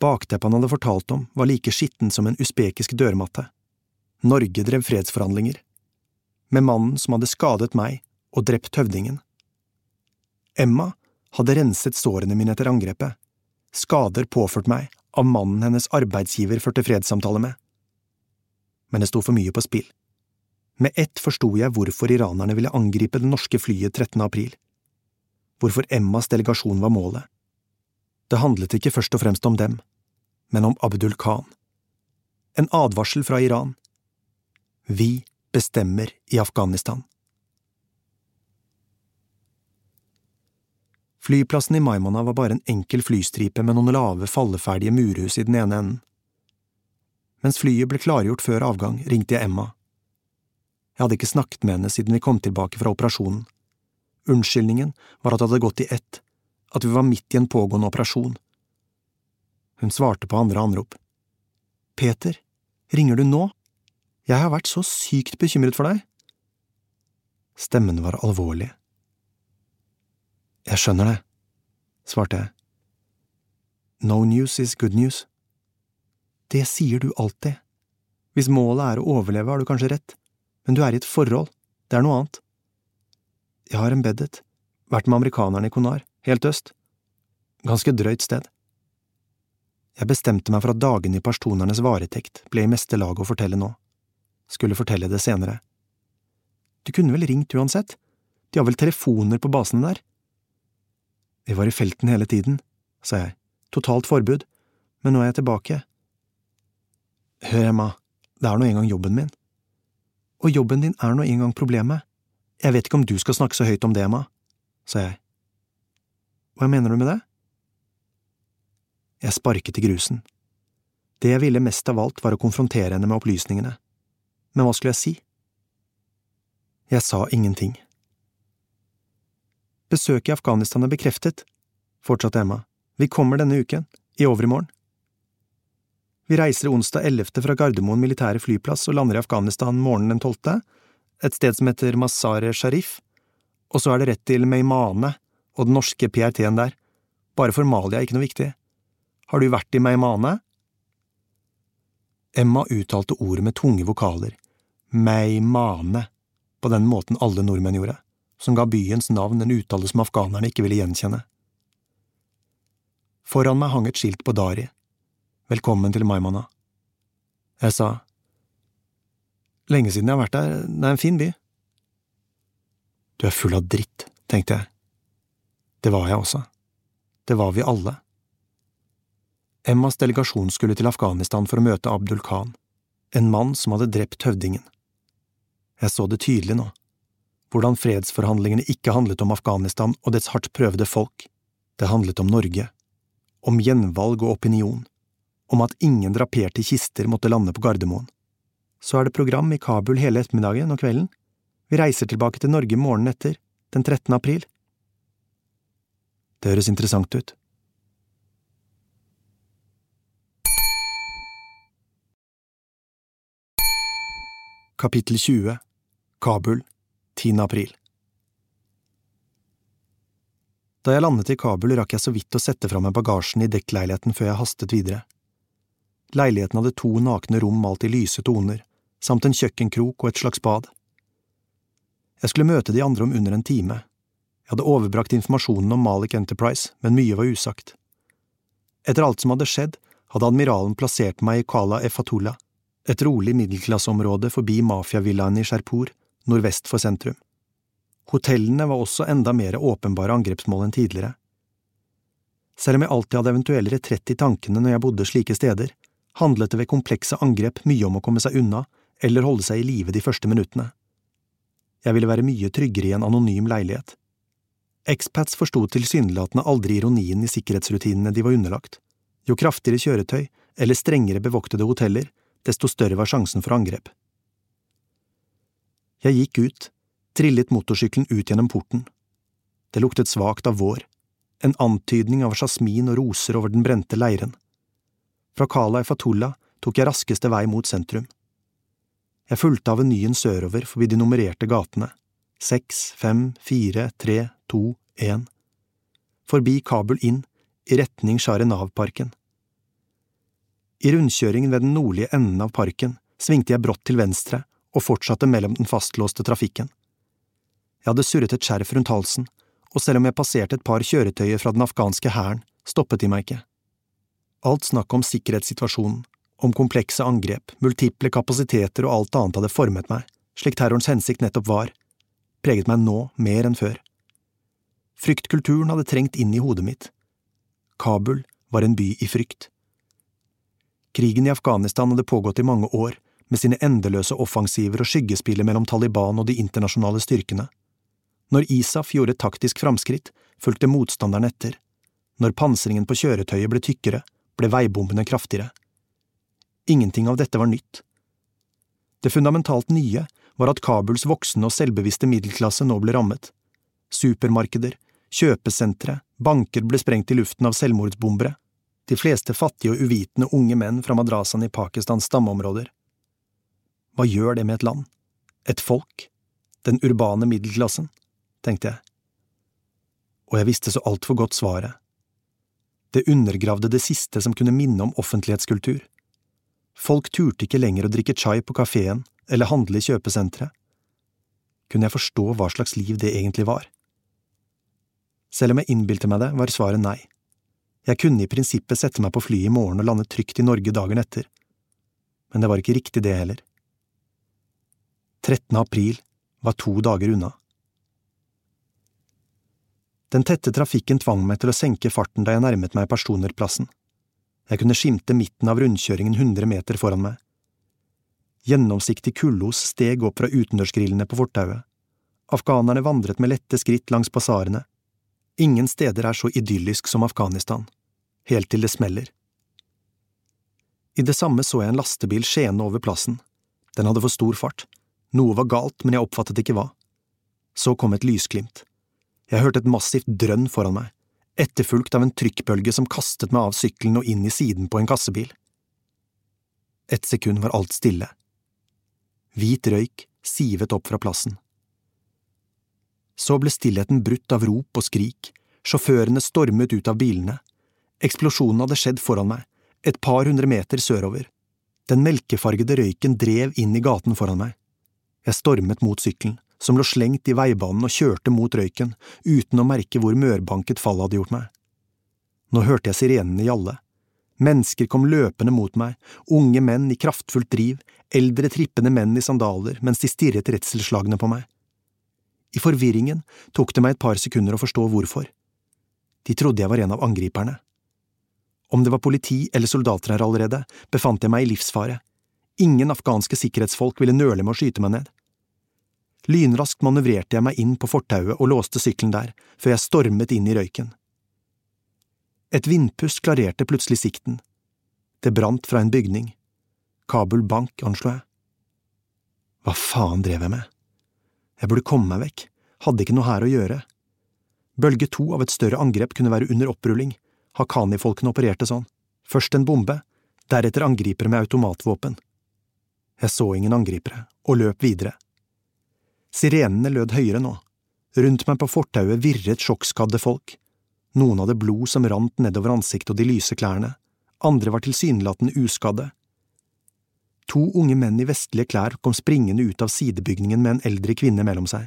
Bakteppet han hadde fortalt om, var like skitten som en usbekisk dørmatte. Norge drev fredsforhandlinger. Med mannen som hadde skadet meg og drept høvdingen. Emma hadde renset sårene mine etter angrepet, skader påført meg av mannen hennes arbeidsgiver førte fredssamtale med. Men det sto for mye på spill. Med ett forsto jeg hvorfor iranerne ville angripe det norske flyet 13. april. Hvorfor Emmas delegasjon var målet. Det handlet ikke først og fremst om dem, men om Abdul Khan. En advarsel fra Iran. Vi bestemmer i Afghanistan. Flyplassen i Maimana var bare en enkel flystripe med noen lave, falleferdige murhus i den ene enden. Mens flyet ble klargjort før avgang, ringte jeg Emma. Jeg hadde ikke snakket med henne siden vi kom tilbake fra operasjonen. Unnskyldningen var at det hadde gått i ett, at vi var midt i en pågående operasjon. Hun svarte på andre anrop. Peter, ringer du nå? Jeg har vært så sykt bekymret for deg. Stemmen var alvorlig. Jeg skjønner det, svarte jeg. No news is good news. Det sier du alltid. Hvis målet er å overleve, har du kanskje rett, men du er i et forhold, det er noe annet. Jeg har embedded, vært med amerikanerne i Konar, helt øst. Ganske drøyt sted. Jeg bestemte meg for at dagene i pashtunernes varetekt ble i meste lag å fortelle nå. Skulle fortelle det senere. Du kunne vel ringt uansett, de har vel telefoner på basene der? Vi var i felten hele tiden, sa jeg, totalt forbud, men nå er jeg tilbake. Hør, Emma, det er nå engang jobben min. Og jobben din er nå engang problemet. Jeg vet ikke om du skal snakke så høyt om det, Emma, sa jeg. Hva mener du med det? Jeg sparket i grusen. Det jeg ville mest av alt var å konfrontere henne med opplysningene. Men hva skulle jeg si? Jeg sa ingenting. Besøket i Afghanistan er bekreftet, fortsatte Emma. Vi kommer denne uken, i overmorgen. Vi reiser onsdag 11. fra Gardermoen militære flyplass og lander i Afghanistan morgenen den 12., et sted som heter Mazar-e Sharif, og så er det rett til Meimane og den norske PRT-en der. Bare formalia er ikke noe viktig. Har du vært i Meimane? Emma uttalte ordet med tunge vokaler, Meimane, på den måten alle nordmenn gjorde, som ga byens navn en uttale som afghanerne ikke ville gjenkjenne. Foran meg hang et skilt på Dari, Velkommen til Maimana. Jeg sa, Lenge siden jeg har vært der, det er en fin by. Du er full av dritt, tenkte jeg. Det var jeg også. Det var vi alle. Emmas delegasjon skulle til Afghanistan for å møte Abdul Khan, en mann som hadde drept høvdingen. Jeg så det tydelig nå, hvordan fredsforhandlingene ikke handlet om Afghanistan og dets hardt prøvede folk, det handlet om Norge, om gjenvalg og opinion, om at ingen draperte kister måtte lande på Gardermoen. Så er det program i Kabul hele ettermiddagen og kvelden. Vi reiser tilbake til Norge morgenen etter, den 13. april. Det høres interessant ut. Kapittel 20 Kabul 10. april Da jeg landet i Kabul, rakk jeg så vidt å sette fra meg bagasjen i dekkleiligheten før jeg hastet videre. Leiligheten hadde to nakne rom malt i lyse toner, samt en kjøkkenkrok og et slags bad. Jeg skulle møte de andre om under en time. Jeg hadde overbrakt informasjonen om Malik Enterprise, men mye var usagt. Etter alt som hadde skjedd, hadde admiralen plassert meg i Kala Efatullah, et rolig middelklasseområde forbi mafiavillaen i Sherpur, nordvest for sentrum. Hotellene var også enda mer åpenbare angrepsmål enn tidligere. Selv om jeg alltid hadde eventuell retrett i tankene når jeg bodde slike steder, handlet det ved komplekse angrep mye om å komme seg unna eller holde seg i live de første minuttene. Jeg ville være mye tryggere i en anonym leilighet. Expats forsto tilsynelatende aldri ironien i sikkerhetsrutinene de var underlagt. Jo kraftigere kjøretøy eller strengere bevoktede hoteller, desto større var sjansen for angrep. Jeg gikk ut, trillet motorsykkelen ut gjennom porten. Det luktet svakt av vår, en antydning av jasmin og roser over den brente leiren. Fra Kala i Fatullah tok jeg raskeste vei mot sentrum. Jeg fulgte avenyen sørover forbi de nummererte gatene, seks, fem, fire, tre, to, én, forbi Kabul inn, i retning Sharenav-parken. I rundkjøringen ved den nordlige enden av parken svingte jeg brått til venstre og fortsatte mellom den fastlåste trafikken. Jeg hadde surret et skjerf rundt halsen, og selv om jeg passerte et par kjøretøyer fra den afghanske hæren, stoppet de meg ikke. Alt snakket om sikkerhetssituasjonen, om komplekse angrep, multiple kapasiteter og alt annet hadde formet meg, slik terrorens hensikt nettopp var, preget meg nå mer enn før. Fryktkulturen hadde trengt inn i hodet mitt. Kabul var en by i frykt. Krigen i Afghanistan hadde pågått i mange år, med sine endeløse offensiver og skyggespillet mellom Taliban og de internasjonale styrkene. Når ISAF gjorde taktisk framskritt, fulgte motstanderen etter. Når pansringen på kjøretøyet ble tykkere, ble veibombene kraftigere. Ingenting av dette var nytt. Det fundamentalt nye var at Kabuls voksne og selvbevisste middelklasse nå ble rammet. Supermarkeder, kjøpesentre, banker ble sprengt i luften av selvmordsbombere, de fleste fattige og uvitende unge menn fra madrasene i Pakistans stammeområder. Hva gjør det med et land? Et folk? Den urbane middelklassen? tenkte jeg. Og jeg visste så altfor godt svaret. Det undergravde det siste som kunne minne om offentlighetskultur. Folk turte ikke lenger å drikke chai på kafeen eller handle i kjøpesenteret. Kunne jeg forstå hva slags liv det egentlig var? Selv om jeg innbilte meg det, var svaret nei. Jeg kunne i prinsippet sette meg på flyet i morgen og lande trygt i Norge dagen etter, men det var ikke riktig det heller. 13. april var to dager unna. Den tette trafikken tvang meg til å senke farten da jeg nærmet meg personerplassen. Jeg kunne skimte midten av rundkjøringen hundre meter foran meg. Gjennomsiktig kullos steg opp fra utendørsgrillene på fortauet. Afghanerne vandret med lette skritt langs basarene. Ingen steder er så idyllisk som Afghanistan. Helt til det smeller. I det samme så jeg en lastebil skjene over plassen. Den hadde for stor fart. Noe var galt, men jeg oppfattet ikke hva. Så kom et lysglimt. Jeg hørte et massivt drønn foran meg, etterfulgt av en trykkbølge som kastet meg av sykkelen og inn i siden på en kassebil. Et sekund var alt stille. Hvit røyk sivet opp fra plassen. Så ble stillheten brutt av rop og skrik, sjåførene stormet ut av bilene. Eksplosjonen hadde skjedd foran meg, et par hundre meter sørover. Den melkefargede røyken drev inn i gaten foran meg. Jeg stormet mot sykkelen, som lå slengt i veibanen og kjørte mot røyken, uten å merke hvor mørbanket fallet hadde gjort meg. Nå hørte jeg sirenene gjalle. Mennesker kom løpende mot meg, unge menn i kraftfullt driv, eldre trippende menn i sandaler mens de stirret redselsslagne på meg. I forvirringen tok det meg et par sekunder å forstå hvorfor. De trodde jeg var en av angriperne. Om det var politi eller soldater her allerede, befant jeg meg i livsfare. Ingen afghanske sikkerhetsfolk ville nøle med å skyte meg ned. Lynraskt manøvrerte jeg meg inn på fortauet og låste sykkelen der, før jeg stormet inn i røyken. Et vindpust klarerte plutselig sikten. Det brant fra en bygning. Kabul bank, anslo jeg. Hva faen drev jeg med? Jeg burde komme meg vekk, hadde ikke noe her å gjøre. Bølge to av et større angrep kunne være under opprulling, Hakani-folkene opererte sånn, først en bombe, deretter angripere med automatvåpen. Jeg så ingen angripere, og løp videre. Sirenene lød høyere nå. Rundt meg på fortauet virret sjokkskadde folk. Noen hadde blod som rant nedover ansiktet og de lyse klærne, andre var tilsynelatende uskadde. To unge menn i vestlige klær kom springende ut av sidebygningen med en eldre kvinne mellom seg.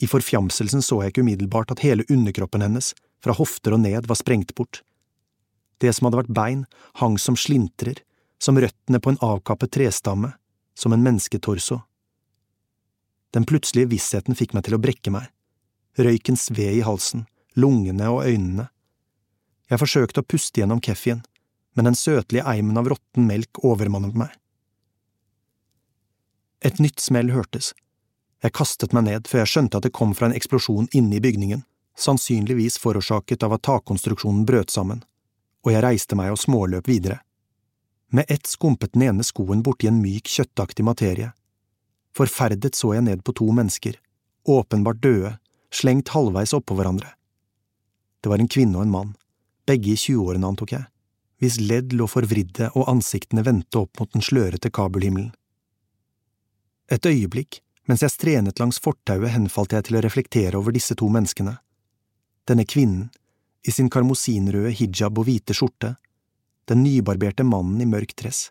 I forfjamselsen så jeg ikke umiddelbart at hele underkroppen hennes, fra hofter og ned, var sprengt bort. Det som hadde vært bein, hang som slintrer, som røttene på en avkappet trestamme, som en mennesketorso. Den plutselige vissheten fikk meg til å brekke meg. Røyken sved i halsen, lungene og øynene. Jeg forsøkte å puste gjennom keffien, men den søtlige eimen av råtten melk overmannet meg. Et nytt smell hørtes. Jeg kastet meg ned før jeg skjønte at det kom fra en eksplosjon inne i bygningen, sannsynligvis forårsaket av at takkonstruksjonen brøt sammen, og jeg reiste meg og småløp videre. Med ett skumpet den ene skoen borti en myk, kjøttaktig materie. Forferdet så jeg ned på to mennesker, åpenbart døde, slengt halvveis oppå hverandre. Det var en kvinne og en mann, begge i tjueårene, antok jeg, hvis ledd lå forvridde og ansiktene vendte opp mot den slørete kabelhimmelen. Et øyeblikk, mens jeg strenet langs fortauet, henfalt jeg til å reflektere over disse to menneskene. Denne kvinnen, i sin karmosinrøde hijab og hvite skjorte, den nybarberte mannen i mørk dress.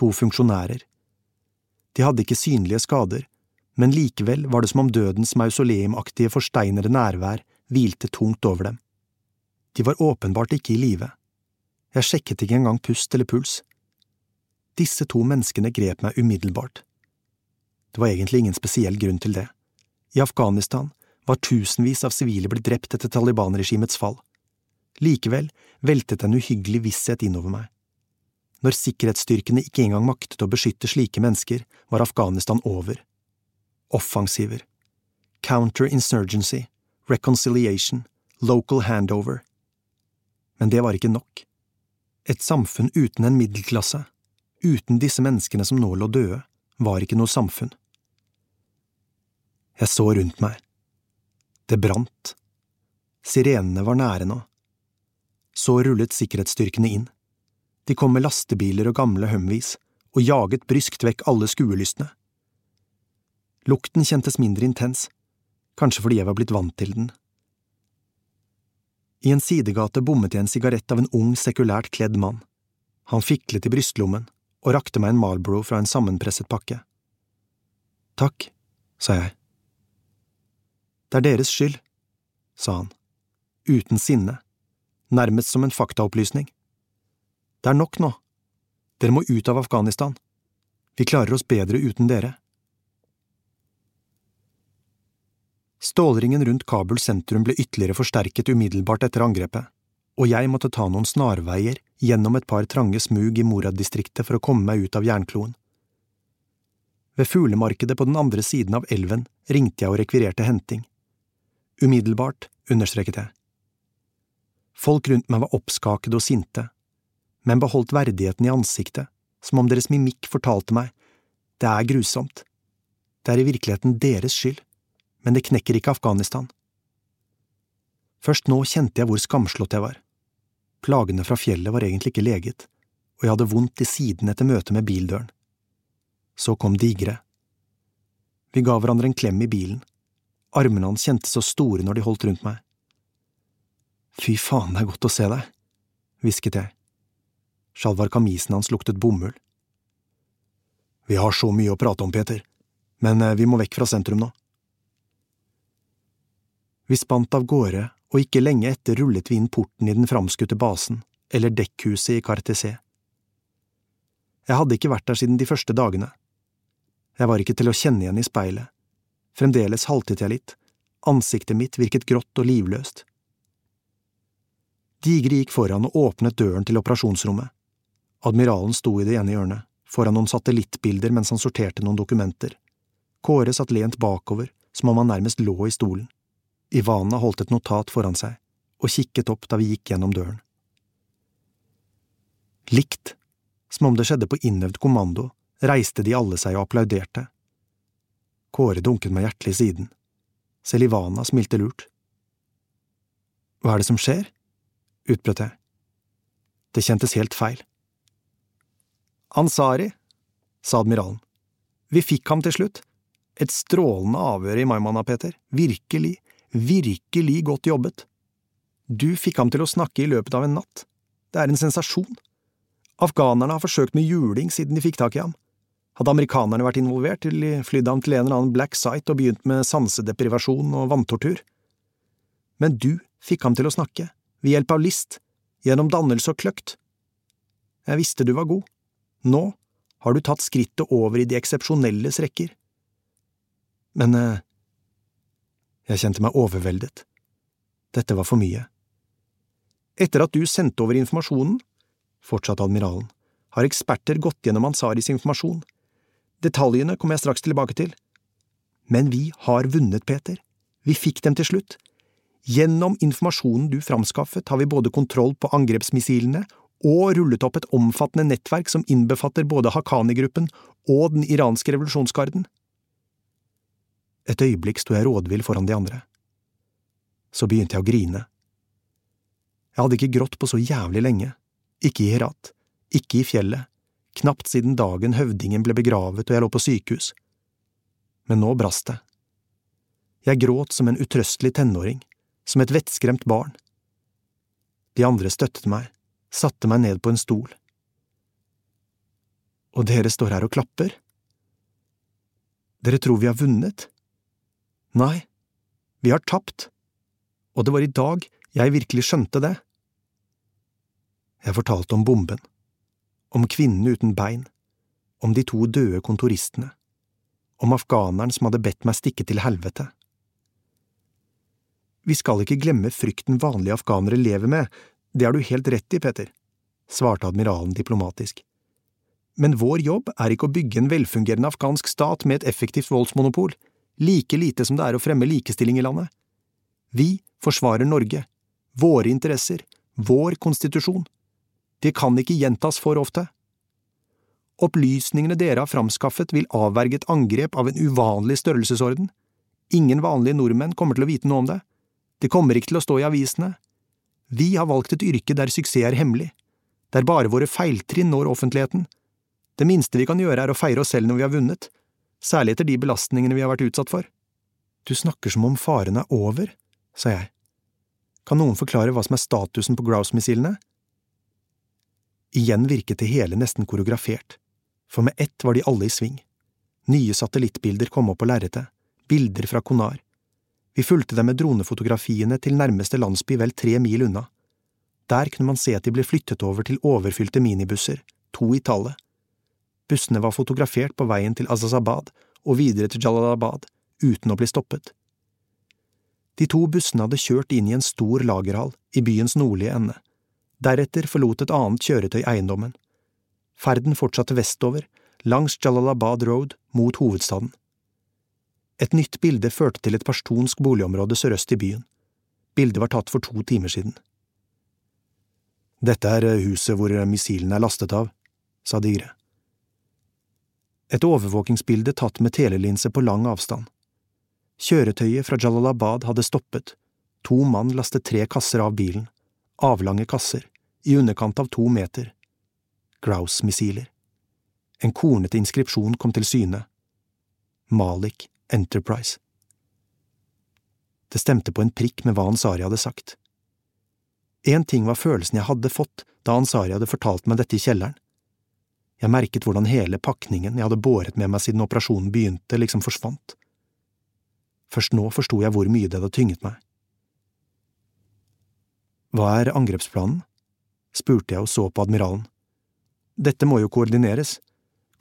To funksjonærer. De hadde ikke synlige skader, men likevel var det som om dødens mausoleumaktige forsteinede nærvær hvilte tungt over dem. De var åpenbart ikke i live. Jeg sjekket ikke engang pust eller puls. Disse to menneskene grep meg umiddelbart. Det var egentlig ingen spesiell grunn til det. I Afghanistan var tusenvis av sivile blitt drept etter Taliban-regimets fall. Likevel veltet en uhyggelig visshet innover meg. Når sikkerhetsstyrkene ikke engang maktet å beskytte slike mennesker, var Afghanistan over. Offensiver. Counterinsurgency reconciliation, local handover. Men det var ikke nok. Et samfunn uten en middelklasse, uten disse menneskene som nå lå døde, var ikke noe samfunn. Jeg så rundt meg. Det brant. Sirenene var nære nå. Så rullet sikkerhetsstyrkene inn. De kom med lastebiler og gamle Humvees og jaget bryskt vekk alle skuelystne. Lukten kjentes mindre intens, kanskje fordi jeg var blitt vant til den. I en sidegate bommet jeg en sigarett av en ung, sekulært kledd mann. Han fiklet i brystlommen og rakte meg en Marlboro fra en sammenpresset pakke. Takk, sa jeg. Det er deres skyld, sa han, uten sinne, nærmest som en faktaopplysning. Det er nok nå. Dere må ut av Afghanistan. Vi klarer oss bedre uten dere. Stålringen rundt Kabul sentrum ble ytterligere forsterket umiddelbart etter angrepet, og jeg måtte ta noen snarveier gjennom et par trange smug i Morad-distriktet for å komme meg ut av jernkloen. Ved fuglemarkedet på den andre siden av elven ringte jeg og rekvirerte henting. Umiddelbart, understreket jeg. Folk rundt meg var oppskakede og sinte, men beholdt verdigheten i ansiktet, som om deres mimikk fortalte meg, det er grusomt, det er i virkeligheten deres skyld men det knekker ikke Afghanistan. Først nå kjente jeg hvor skamslått jeg var. Plagene fra fjellet var egentlig ikke leget, og jeg hadde vondt i siden etter møtet med bildøren. Så kom Digre. Vi ga hverandre en klem i bilen. Armene hans kjentes så store når de holdt rundt meg. Fy faen, det er godt å se deg, hvisket jeg. Sjalvar kamisen hans luktet bomull, Vi har så mye å prate om, Peter, men eh, vi må vekk fra sentrum nå. Vi spant av gårde, og ikke lenge etter rullet vi inn porten i den framskutte basen, eller dekkhuset i Cartesé. Jeg hadde ikke vært der siden de første dagene. Jeg var ikke til å kjenne igjen i speilet. Fremdeles haltet jeg litt, ansiktet mitt virket grått og livløst. Digre gikk foran og åpnet døren til operasjonsrommet. Admiralen sto i det ene hjørnet, foran noen satellittbilder mens han sorterte noen dokumenter. Kåre satt lent bakover, som om han nærmest lå i stolen. Ivana holdt et notat foran seg og kikket opp da vi gikk gjennom døren. Likt, som om det skjedde på innøvd kommando, reiste de alle seg og applauderte. Kåre dunket meg hjertelig i siden. Selv Ivana smilte lurt. Hva er det som skjer? utbrøt jeg. Det kjentes helt feil. Ansari, sa admiralen. Vi fikk ham til slutt. Et strålende avhør i Maimana, Peter. Virkelig, virkelig godt jobbet. Du fikk ham til å snakke i løpet av en natt. Det er en sensasjon. Afghanerne har forsøkt med juling siden de fikk tak i ham. Hadde amerikanerne vært involvert, ville de flydd ham til en eller annen black site og begynt med sansedeprivasjon og vanntortur. Men du fikk ham til å snakke, ved hjelp av list, gjennom dannelse og kløkt. Jeg visste du var god. Nå har du tatt skrittet over i de eksepsjonelles rekker. Men eh, jeg kjente meg overveldet. Dette var for mye. Etter at du sendte over informasjonen, fortsatte admiralen, har eksperter gått gjennom Ansaris informasjon. Detaljene kommer jeg straks tilbake til. Men vi har vunnet, Peter. Vi fikk dem til slutt. Gjennom informasjonen du framskaffet, har vi både kontroll på angrepsmissilene og rullet opp et omfattende nettverk som innbefatter både Haqqani-gruppen og den iranske revolusjonsgarden. Et øyeblikk sto jeg rådvill foran de andre. Så begynte jeg å grine. Jeg hadde ikke grått på så jævlig lenge, ikke i Herat, ikke i fjellet, knapt siden dagen høvdingen ble begravet og jeg lå på sykehus. Men nå brast det. Jeg gråt som en utrøstelig tenåring, som et vettskremt barn. De andre støttet meg, satte meg ned på en stol. Og dere står her og klapper? Dere tror vi har vunnet? Nei, vi har tapt, og det var i dag jeg virkelig skjønte det. Jeg fortalte om bomben, om kvinnen uten bein, om de to døde kontoristene, om afghaneren som hadde bedt meg stikke til helvete. Vi skal ikke glemme frykten vanlige afghanere lever med, det har du helt rett i, Peter, svarte admiralen diplomatisk. Men vår jobb er ikke å bygge en velfungerende afghansk stat med et effektivt voldsmonopol, like lite som det er å fremme likestilling i landet. Vi forsvarer Norge, våre interesser, vår konstitusjon. Det kan ikke gjentas for ofte. Opplysningene dere har framskaffet vil avverge et angrep av en uvanlig størrelsesorden. Ingen vanlige nordmenn kommer til å vite noe om det. Det kommer ikke til å stå i avisene. Vi har valgt et yrke der suksess er hemmelig, der bare våre feiltrinn når offentligheten. Det minste vi kan gjøre er å feire oss selv når vi har vunnet, særlig etter de belastningene vi har vært utsatt for. Du snakker som om faren er over, sa jeg. Kan noen forklare hva som er statusen på Grouse-missilene? Igjen virket det hele nesten koreografert, for med ett var de alle i sving. Nye satellittbilder kom opp på lerretet, bilder fra Konar. Vi fulgte dem med dronefotografiene til nærmeste landsby vel tre mil unna. Der kunne man se at de ble flyttet over til overfylte minibusser, to i tallet. Bussene var fotografert på veien til Azazabad og videre til Jalalabad, uten å bli stoppet. De to bussene hadde kjørt inn i en stor lagerhall i byens nordlige ende. Deretter forlot et annet kjøretøy eiendommen. Ferden fortsatte vestover, langs Jalalabad Road, mot hovedstaden. Et nytt bilde førte til et pashtunsk boligområde sørøst i byen. Bildet var tatt for to timer siden. Dette er huset hvor missilene er lastet av, sa Digre. Et overvåkingsbilde tatt med telelinse på lang avstand. Kjøretøyet fra Jalalabad hadde stoppet, to mann lastet tre kasser av bilen, avlange kasser, i underkant av to meter. Grouse-missiler. En kornete inskripsjon kom til syne. Malik Enterprise. Det stemte på en prikk med hva Ansari hadde sagt. Én ting var følelsen jeg hadde fått da Ansari hadde fortalt meg dette i kjelleren. Jeg merket hvordan hele pakningen jeg hadde båret med meg siden operasjonen begynte, liksom forsvant. Først nå forsto jeg hvor mye det hadde tynget meg. Hva er angrepsplanen? Spurte jeg og så på admiralen. Dette må jo koordineres.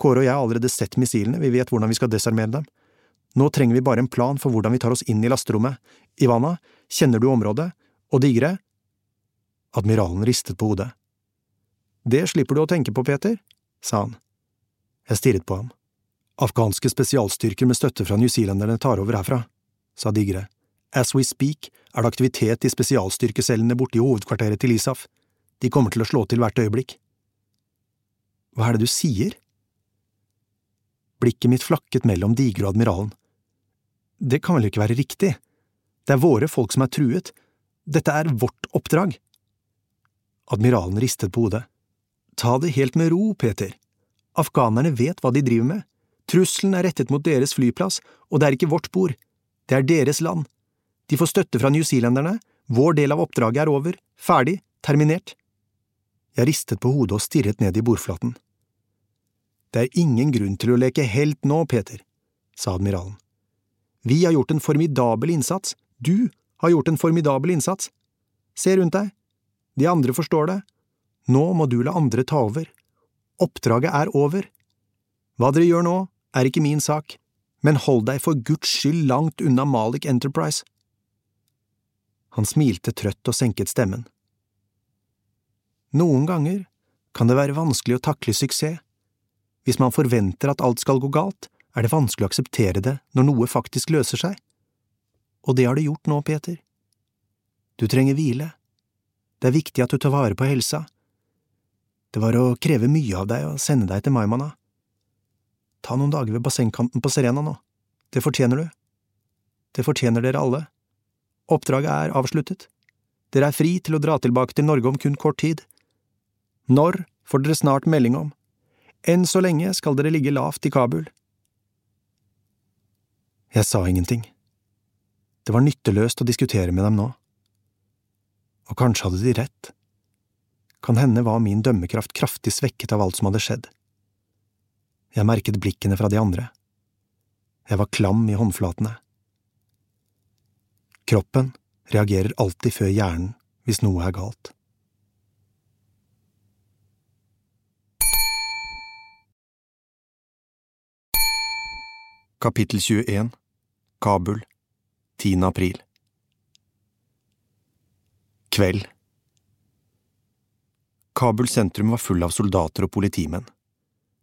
Kåre og jeg har allerede sett missilene, vi vet hvordan vi skal desarmere dem. Nå trenger vi bare en plan for hvordan vi tar oss inn i lasterommet. Ivana, kjenner du området? Og Digre? Admiralen ristet på hodet. Det slipper du å tenke på, Peter, sa han. Jeg stirret på ham. Afghanske spesialstyrker med støtte fra newzealenderne tar over herfra, sa Digre. As we speak er det aktivitet i spesialstyrkecellene borte i hovedkvarteret til ISAF. De kommer til å slå til hvert øyeblikk. Hva er det du sier? Blikket mitt flakket mellom Digre og admiralen. Det kan vel ikke være riktig? Det er våre folk som er truet. Dette er vårt oppdrag. Admiralen ristet på hodet. Ta det helt med ro, Peter. Afghanerne vet hva de driver med. Trusselen er rettet mot deres flyplass, og det er ikke vårt bord. Det er deres land. De får støtte fra newzealenderne, vår del av oppdraget er over, ferdig, terminert. Jeg ristet på hodet og stirret ned i bordflaten. Det er ingen grunn til å leke helt nå, Peter, sa admiralen. Vi har gjort en formidabel innsats, du har gjort en formidabel innsats. Se rundt deg, de andre forstår det, nå må du la andre ta over. Oppdraget er over. Hva dere gjør nå, er ikke min sak, men hold deg for Guds skyld langt unna Malik Enterprise. Han smilte trøtt og senket stemmen. Noen ganger kan det være vanskelig å takle suksess. Hvis man forventer at alt skal gå galt, er det vanskelig å akseptere det når noe faktisk løser seg. Og det har det gjort nå, Peter. Du trenger hvile. Det er viktig at du tar vare på helsa. Det var å kreve mye av deg å sende deg til Maimana. Ta noen dager ved bassengkanten på Serena nå. Det fortjener du. Det fortjener dere alle. Oppdraget er avsluttet. Dere er fri til å dra tilbake til Norge om kun kort tid. Når får dere snart melding om. Enn så lenge skal dere ligge lavt i Kabul. Jeg sa ingenting. Det var nytteløst å diskutere med dem nå. Og kanskje hadde de rett. Kan hende var min dømmekraft kraftig svekket av alt som hadde skjedd. Jeg merket blikkene fra de andre. Jeg var klam i håndflatene. Kroppen reagerer alltid før hjernen hvis noe er galt. Kapittel 21 Kabul 10. april Kveld Kabul sentrum var full av soldater og politimenn.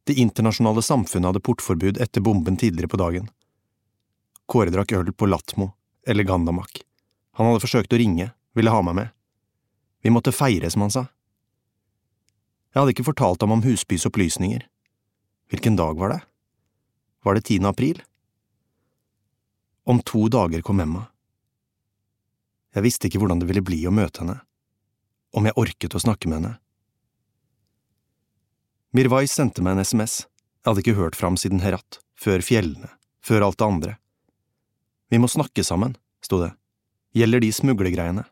Det internasjonale samfunnet hadde portforbud etter bomben tidligere på dagen. Kåre drakk øl på Latmo, eller Gandamak. Han hadde forsøkt å ringe, ville ha meg med. Vi måtte feire, som han sa. Jeg hadde ikke fortalt ham om Husbys opplysninger. Hvilken dag var det? Var det 10. april? Om to dager kom Emma. Jeg visste ikke hvordan det ville bli å møte henne, om jeg orket å snakke med henne. Mirwai sendte meg en SMS, jeg hadde ikke hørt fra ham siden Herat, før fjellene, før alt det andre. Vi må snakke sammen, sto det, gjelder de smuglergreiene.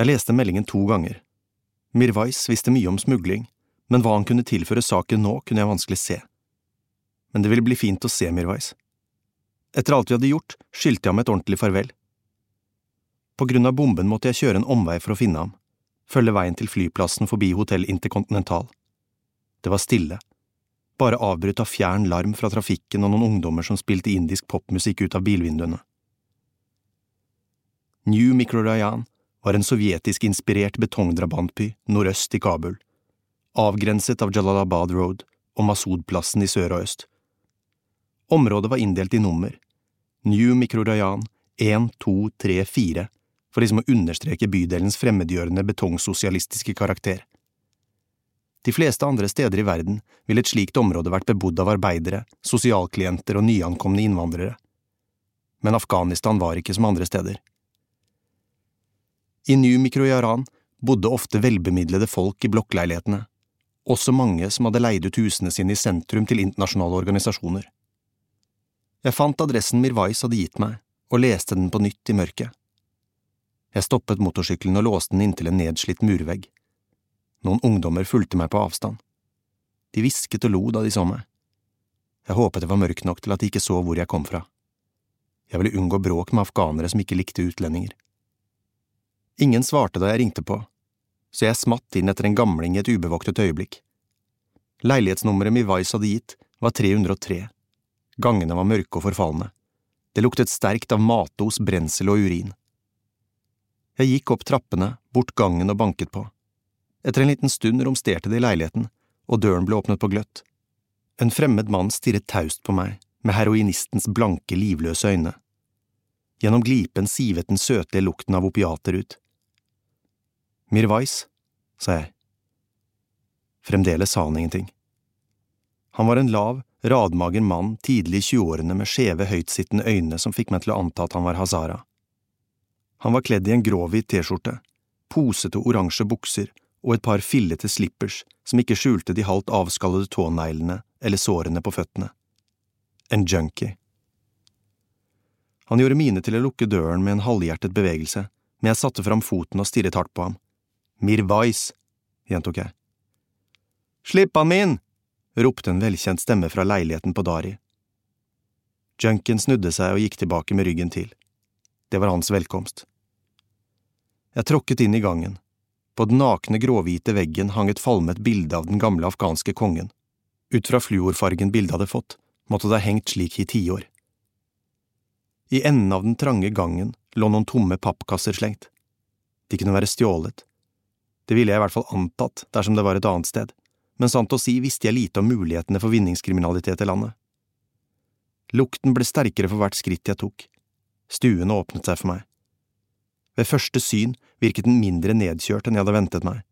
Jeg leste meldingen to ganger. Mirwais visste mye om smugling, men hva han kunne tilføre saken nå, kunne jeg vanskelig se. Men det ville bli fint å se Mirwais. Etter alt vi hadde gjort, skyldte jeg ham et ordentlig farvel. På grunn av bomben måtte jeg kjøre en omvei for å finne ham følge veien til flyplassen forbi Hotell Intercontinental. Det var stille, bare avbrutt av fjern larm fra trafikken og noen ungdommer som spilte indisk popmusikk ut av bilvinduene. New Mikrorayan var en sovjetisk-inspirert betongdrabantby nordøst i Kabul, avgrenset av Jalalabad Road og Masud-plassen i sør og øst. Området var inndelt i nummer, New Mikrorayan 1, 2, 3, 4, for liksom å understreke bydelens fremmedgjørende betongsosialistiske karakter. De fleste andre steder i verden ville et slikt område vært bebodd av arbeidere, sosialklienter og nyankomne innvandrere. Men Afghanistan var ikke som andre steder. I New Mikroyaran bodde ofte velbemidlede folk i blokkleilighetene, også mange som hadde leid ut husene sine i sentrum til internasjonale organisasjoner. Jeg fant adressen Mirwais hadde gitt meg, og leste den på nytt i mørket. Jeg stoppet motorsykkelen og låste den inntil en nedslitt murvegg. Noen ungdommer fulgte meg på avstand, De hvisket og lo da de så meg. Jeg håpet det var mørkt nok til at de ikke så hvor jeg kom fra. Jeg ville unngå bråk med afghanere som ikke likte utlendinger. Ingen svarte da jeg ringte på, så jeg smatt inn etter en gamling i et ubevoktet øyeblikk. Leilighetsnummeret Mivais hadde gitt, var 303. Gangene var mørke og forfalne. Det luktet sterkt av matos, brensel og urin. Jeg gikk opp trappene, bort gangen og banket på. Etter en liten stund romsterte det i leiligheten, og døren ble åpnet på gløtt. En fremmed mann stirret taust på meg, med heroinistens blanke, livløse øyne. Gjennom glipen sivet den søtlige lukten av opiater ut. Mirwais, sa jeg. Fremdeles sa han ingenting. Han var en lav, radmager mann tidlig i tjueårene med skjeve, høytsittende øyne som fikk meg til å anta at han var hazara. Han var kledd i en gråhvit T-skjorte, posete oransje bukser og et par fillete slippers som ikke skjulte de halvt avskallede tåneglene eller sårene på føttene. En junkie. Han gjorde mine til å lukke døren med en halvhjertet bevegelse, men jeg satte fram foten og stirret hardt på ham. Mirwais, gjentok jeg. Slipp han min! Ropte en velkjent stemme fra leiligheten på Dari. Junken snudde seg og gikk tilbake med ryggen til. Det var hans velkomst. Jeg tråkket inn i gangen. På den nakne, gråhvite veggen hang et falmet bilde av den gamle afghanske kongen. Ut fra fluorfargen bildet hadde fått, måtte det ha hengt slik i tiår. I enden av den trange gangen lå noen tomme pappkasser slengt. De kunne være stjålet. Det ville jeg i hvert fall antatt dersom det var et annet sted, men sant å si visste jeg lite om mulighetene for vinningskriminalitet i landet. Lukten ble sterkere for hvert skritt jeg tok. Stuen åpnet seg for meg. Ved første syn virket den mindre nedkjørt enn jeg hadde ventet meg.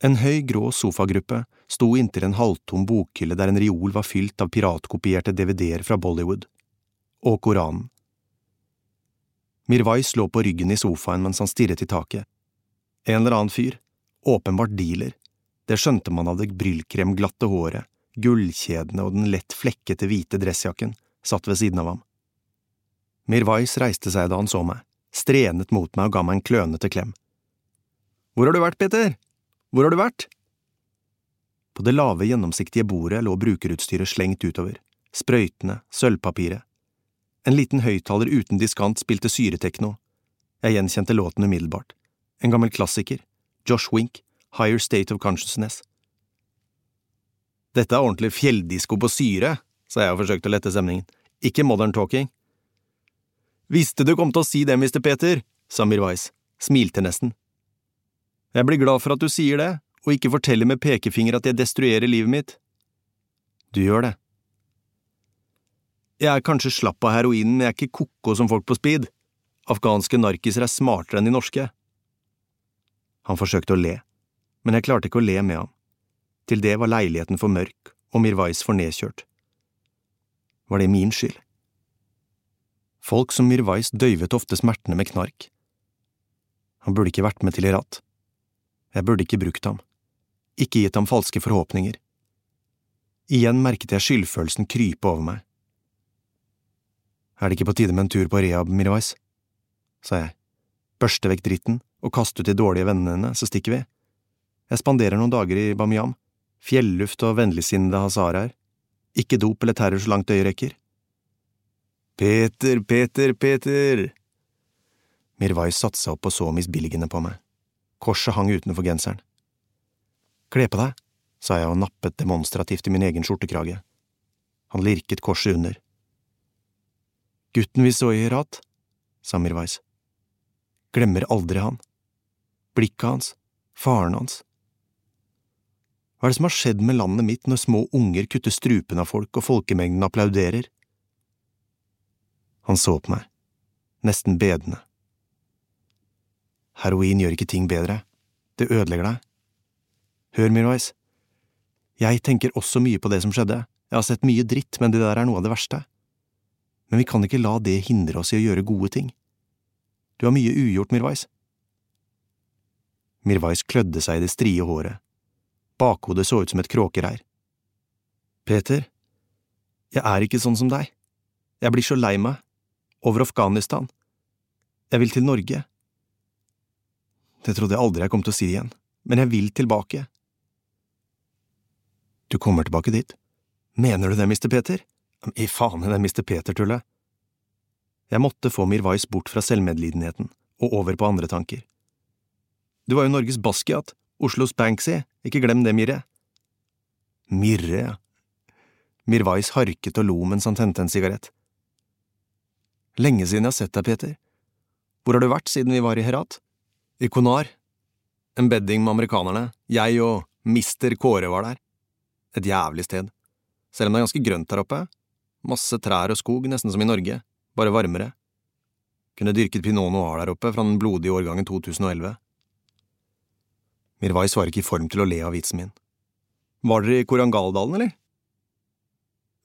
En høy, grå sofagruppe sto inntil en halvtom bokhylle der en reol var fylt av piratkopierte DVD-er fra Bollywood. Og Koranen. Mirwais lå på ryggen i sofaen mens han stirret i taket. En eller annen fyr, åpenbart dealer, det skjønte man av det brylkremglatte håret, gullkjedene og den lett flekkete hvite dressjakken, satt ved siden av ham. Mirwais reiste seg da han så meg strenet mot meg og ga meg en klønete klem. Hvor har du vært, Peter? Hvor har du vært? På det lave, gjennomsiktige bordet lå brukerutstyret slengt utover, sprøytene, sølvpapiret. En liten høyttaler uten diskant spilte syretekno. Jeg gjenkjente låten umiddelbart. En gammel klassiker, Josh Wink, Higher State of Consciousness. Dette er ordentlig fjelldisko på syre, sa jeg og forsøkte å lette stemningen, ikke modern talking. Visste du kom til å si det, Mr. Peter, sa Mirwais, smilte nesten. Jeg blir glad for at du sier det, og ikke forteller med pekefinger at jeg destruerer livet mitt. Du gjør det. Jeg er kanskje slapp av heroinen, men jeg er ikke ko-ko som folk på speed. Afghanske narkiser er smartere enn de norske. Han forsøkte å le, men jeg klarte ikke å le med ham. Til det var leiligheten for mørk og Mirwais for nedkjørt. Var det min skyld? Folk som Mirwais døyvet ofte smertene med knark. Han burde ikke vært med til Irat. Jeg burde ikke brukt ham. Ikke gitt ham falske forhåpninger. Igjen merket jeg skyldfølelsen krype over meg. Er det ikke på tide med en tur på rehab, Mirwais? sa jeg. Børste vekk dritten og kaste ut de dårlige vennene dine, så stikker vi. Jeg spanderer noen dager i Bamiyam. Fjelluft og vennligsinnede hazaraer. Ikke dop eller terror så langt øyet rekker. Peter, Peter, Peter! Mirwai satte seg opp og så misbilligende på meg. Korset hang utenfor genseren. Kle på deg, sa jeg og nappet demonstrativt i min egen skjortekrage. Han lirket korset under. Gutten vi så i Herat, sa Mirwais. Glemmer aldri han. Blikket hans, faren hans. Hva er det som har skjedd med landet mitt når små unger kutter strupen av folk og folkemengden applauderer? Han så på meg, nesten bedende. Heroin gjør ikke ting bedre, det ødelegger deg. Hør, Mirwais, jeg tenker også mye på det som skjedde, jeg har sett mye dritt, men det der er noe av det verste. Men vi kan ikke la det hindre oss i å gjøre gode ting. Du har mye ugjort, Mirwais. Mirwais klødde seg i det strie håret. Bakhodet så ut som et kråkereir. Peter, jeg er ikke sånn som deg. Jeg blir så lei meg, over Afghanistan. Jeg vil til Norge. Det trodde jeg aldri jeg kom til å si igjen, men jeg vil tilbake. Du kommer tilbake dit? Mener du det, Mr. Peter? I faen i det Mr. Peter-tullet. Jeg måtte få Mirwais bort fra selvmedlidenheten og over på andre tanker. Du var jo Norges Basquiat, Oslos Banksy, ikke glem det, Mirre. Mirre, ja. Mirwais harket og lo mens han tente en sigarett. Lenge siden jeg har sett deg, Peter. Hvor har du vært siden vi var i Herat? I Konar. En bedding med amerikanerne. Jeg og Mister Kåre var der. Et jævlig sted. Selv om det er ganske grønt der oppe. Masse trær og skog, nesten som i Norge, bare varmere. Kunne dyrket pinot noir der oppe fra den blodige årgangen 2011. Mirwais var ikke i form til å le av vitsen min. Var dere i Korangaldalen, eller?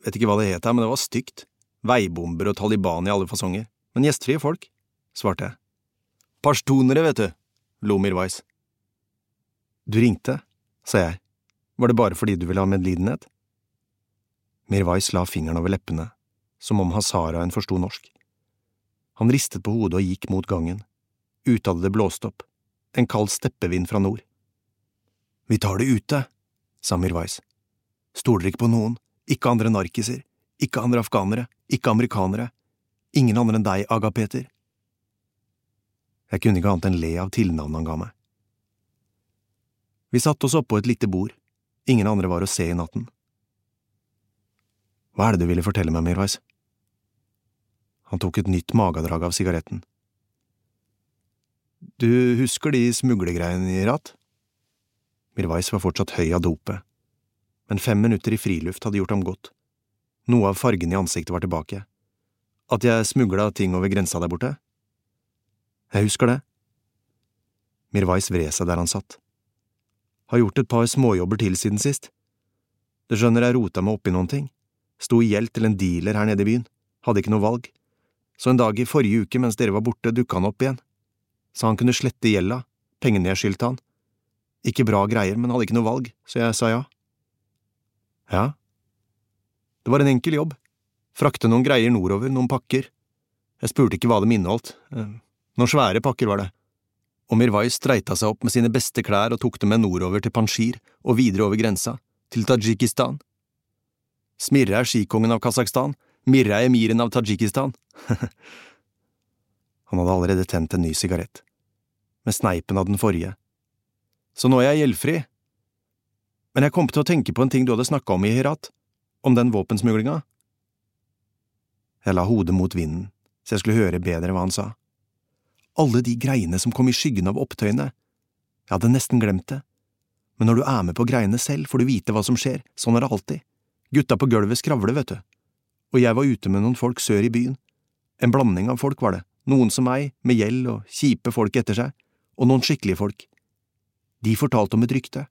Vet ikke hva det het her, men det var stygt. Veibomber og Taliban i alle fasonger. Men gjestfrie folk, svarte jeg. Pashtunere, vet du, lo Mirwais. Du ringte, sa jeg. Var det bare fordi du ville ha medlidenhet? Mirwais la fingeren over leppene, som om hazaraen forsto norsk. Han ristet på hodet og gikk mot gangen. Ute hadde det blåst opp, en kald steppevind fra nord. Vi tar det ute, sa Mirwais. Stoler ikke på noen, ikke andre narkiser, ikke andre afghanere, ikke amerikanere, ingen andre enn deg, Aga Peter. Jeg kunne ikke annet enn le av tilnavnet han ga meg. Vi satte oss oppå et lite bord, ingen andre var å se i natten. Hva er det du ville fortelle meg, Mirwais? Han tok et nytt magedrag av sigaretten. Du husker de smuglergreiene i Rat? Mirwais var fortsatt høy av dopet, men fem minutter i friluft hadde gjort ham godt. Noe av fargen i ansiktet var tilbake. At jeg smugla ting over grensa der borte? Jeg husker det. Mirwais vred seg der han satt. Har gjort et par småjobber til siden sist. Du skjønner jeg rota meg oppi noen ting. Sto i gjeld til en dealer her nede i byen. Hadde ikke noe valg. Så en dag i forrige uke mens dere var borte, dukka han opp igjen. Sa han kunne slette gjelda, pengene jeg skyldte han. Ikke bra greier, men hadde ikke noe valg, så jeg sa ja. Ja. Det var en enkel jobb. Frakte noen greier nordover, noen pakker. Jeg spurte ikke hva de inneholdt. Eh, noen svære pakker var det og Mirwai streita seg opp med sine beste klær og tok dem med nordover til Panjshir og videre over grensa, til Tadsjikistan. Smirre er skikongen av Kasakhstan, Mirre er emiren av Tadsjikistan. [LAUGHS] Han hadde allerede tent en ny sigarett, med sneipen av den forrige. Så nå er jeg gjeldfri. Men jeg kom til å tenke på en ting du hadde snakka om i Hirat, om den våpensmuglinga. Jeg la hodet mot vinden, så jeg skulle høre bedre hva han sa alle de greiene som kom i skyggen av opptøyene. Jeg hadde nesten glemt det. Men når du er med på greiene selv, får du vite hva som skjer, sånn er det alltid. Gutta på gulvet skravler, vet du. Og jeg var ute med noen folk sør i byen. En blanding av folk var det, noen som meg, med gjeld og kjipe folk etter seg, og noen skikkelige folk. De fortalte om et rykte.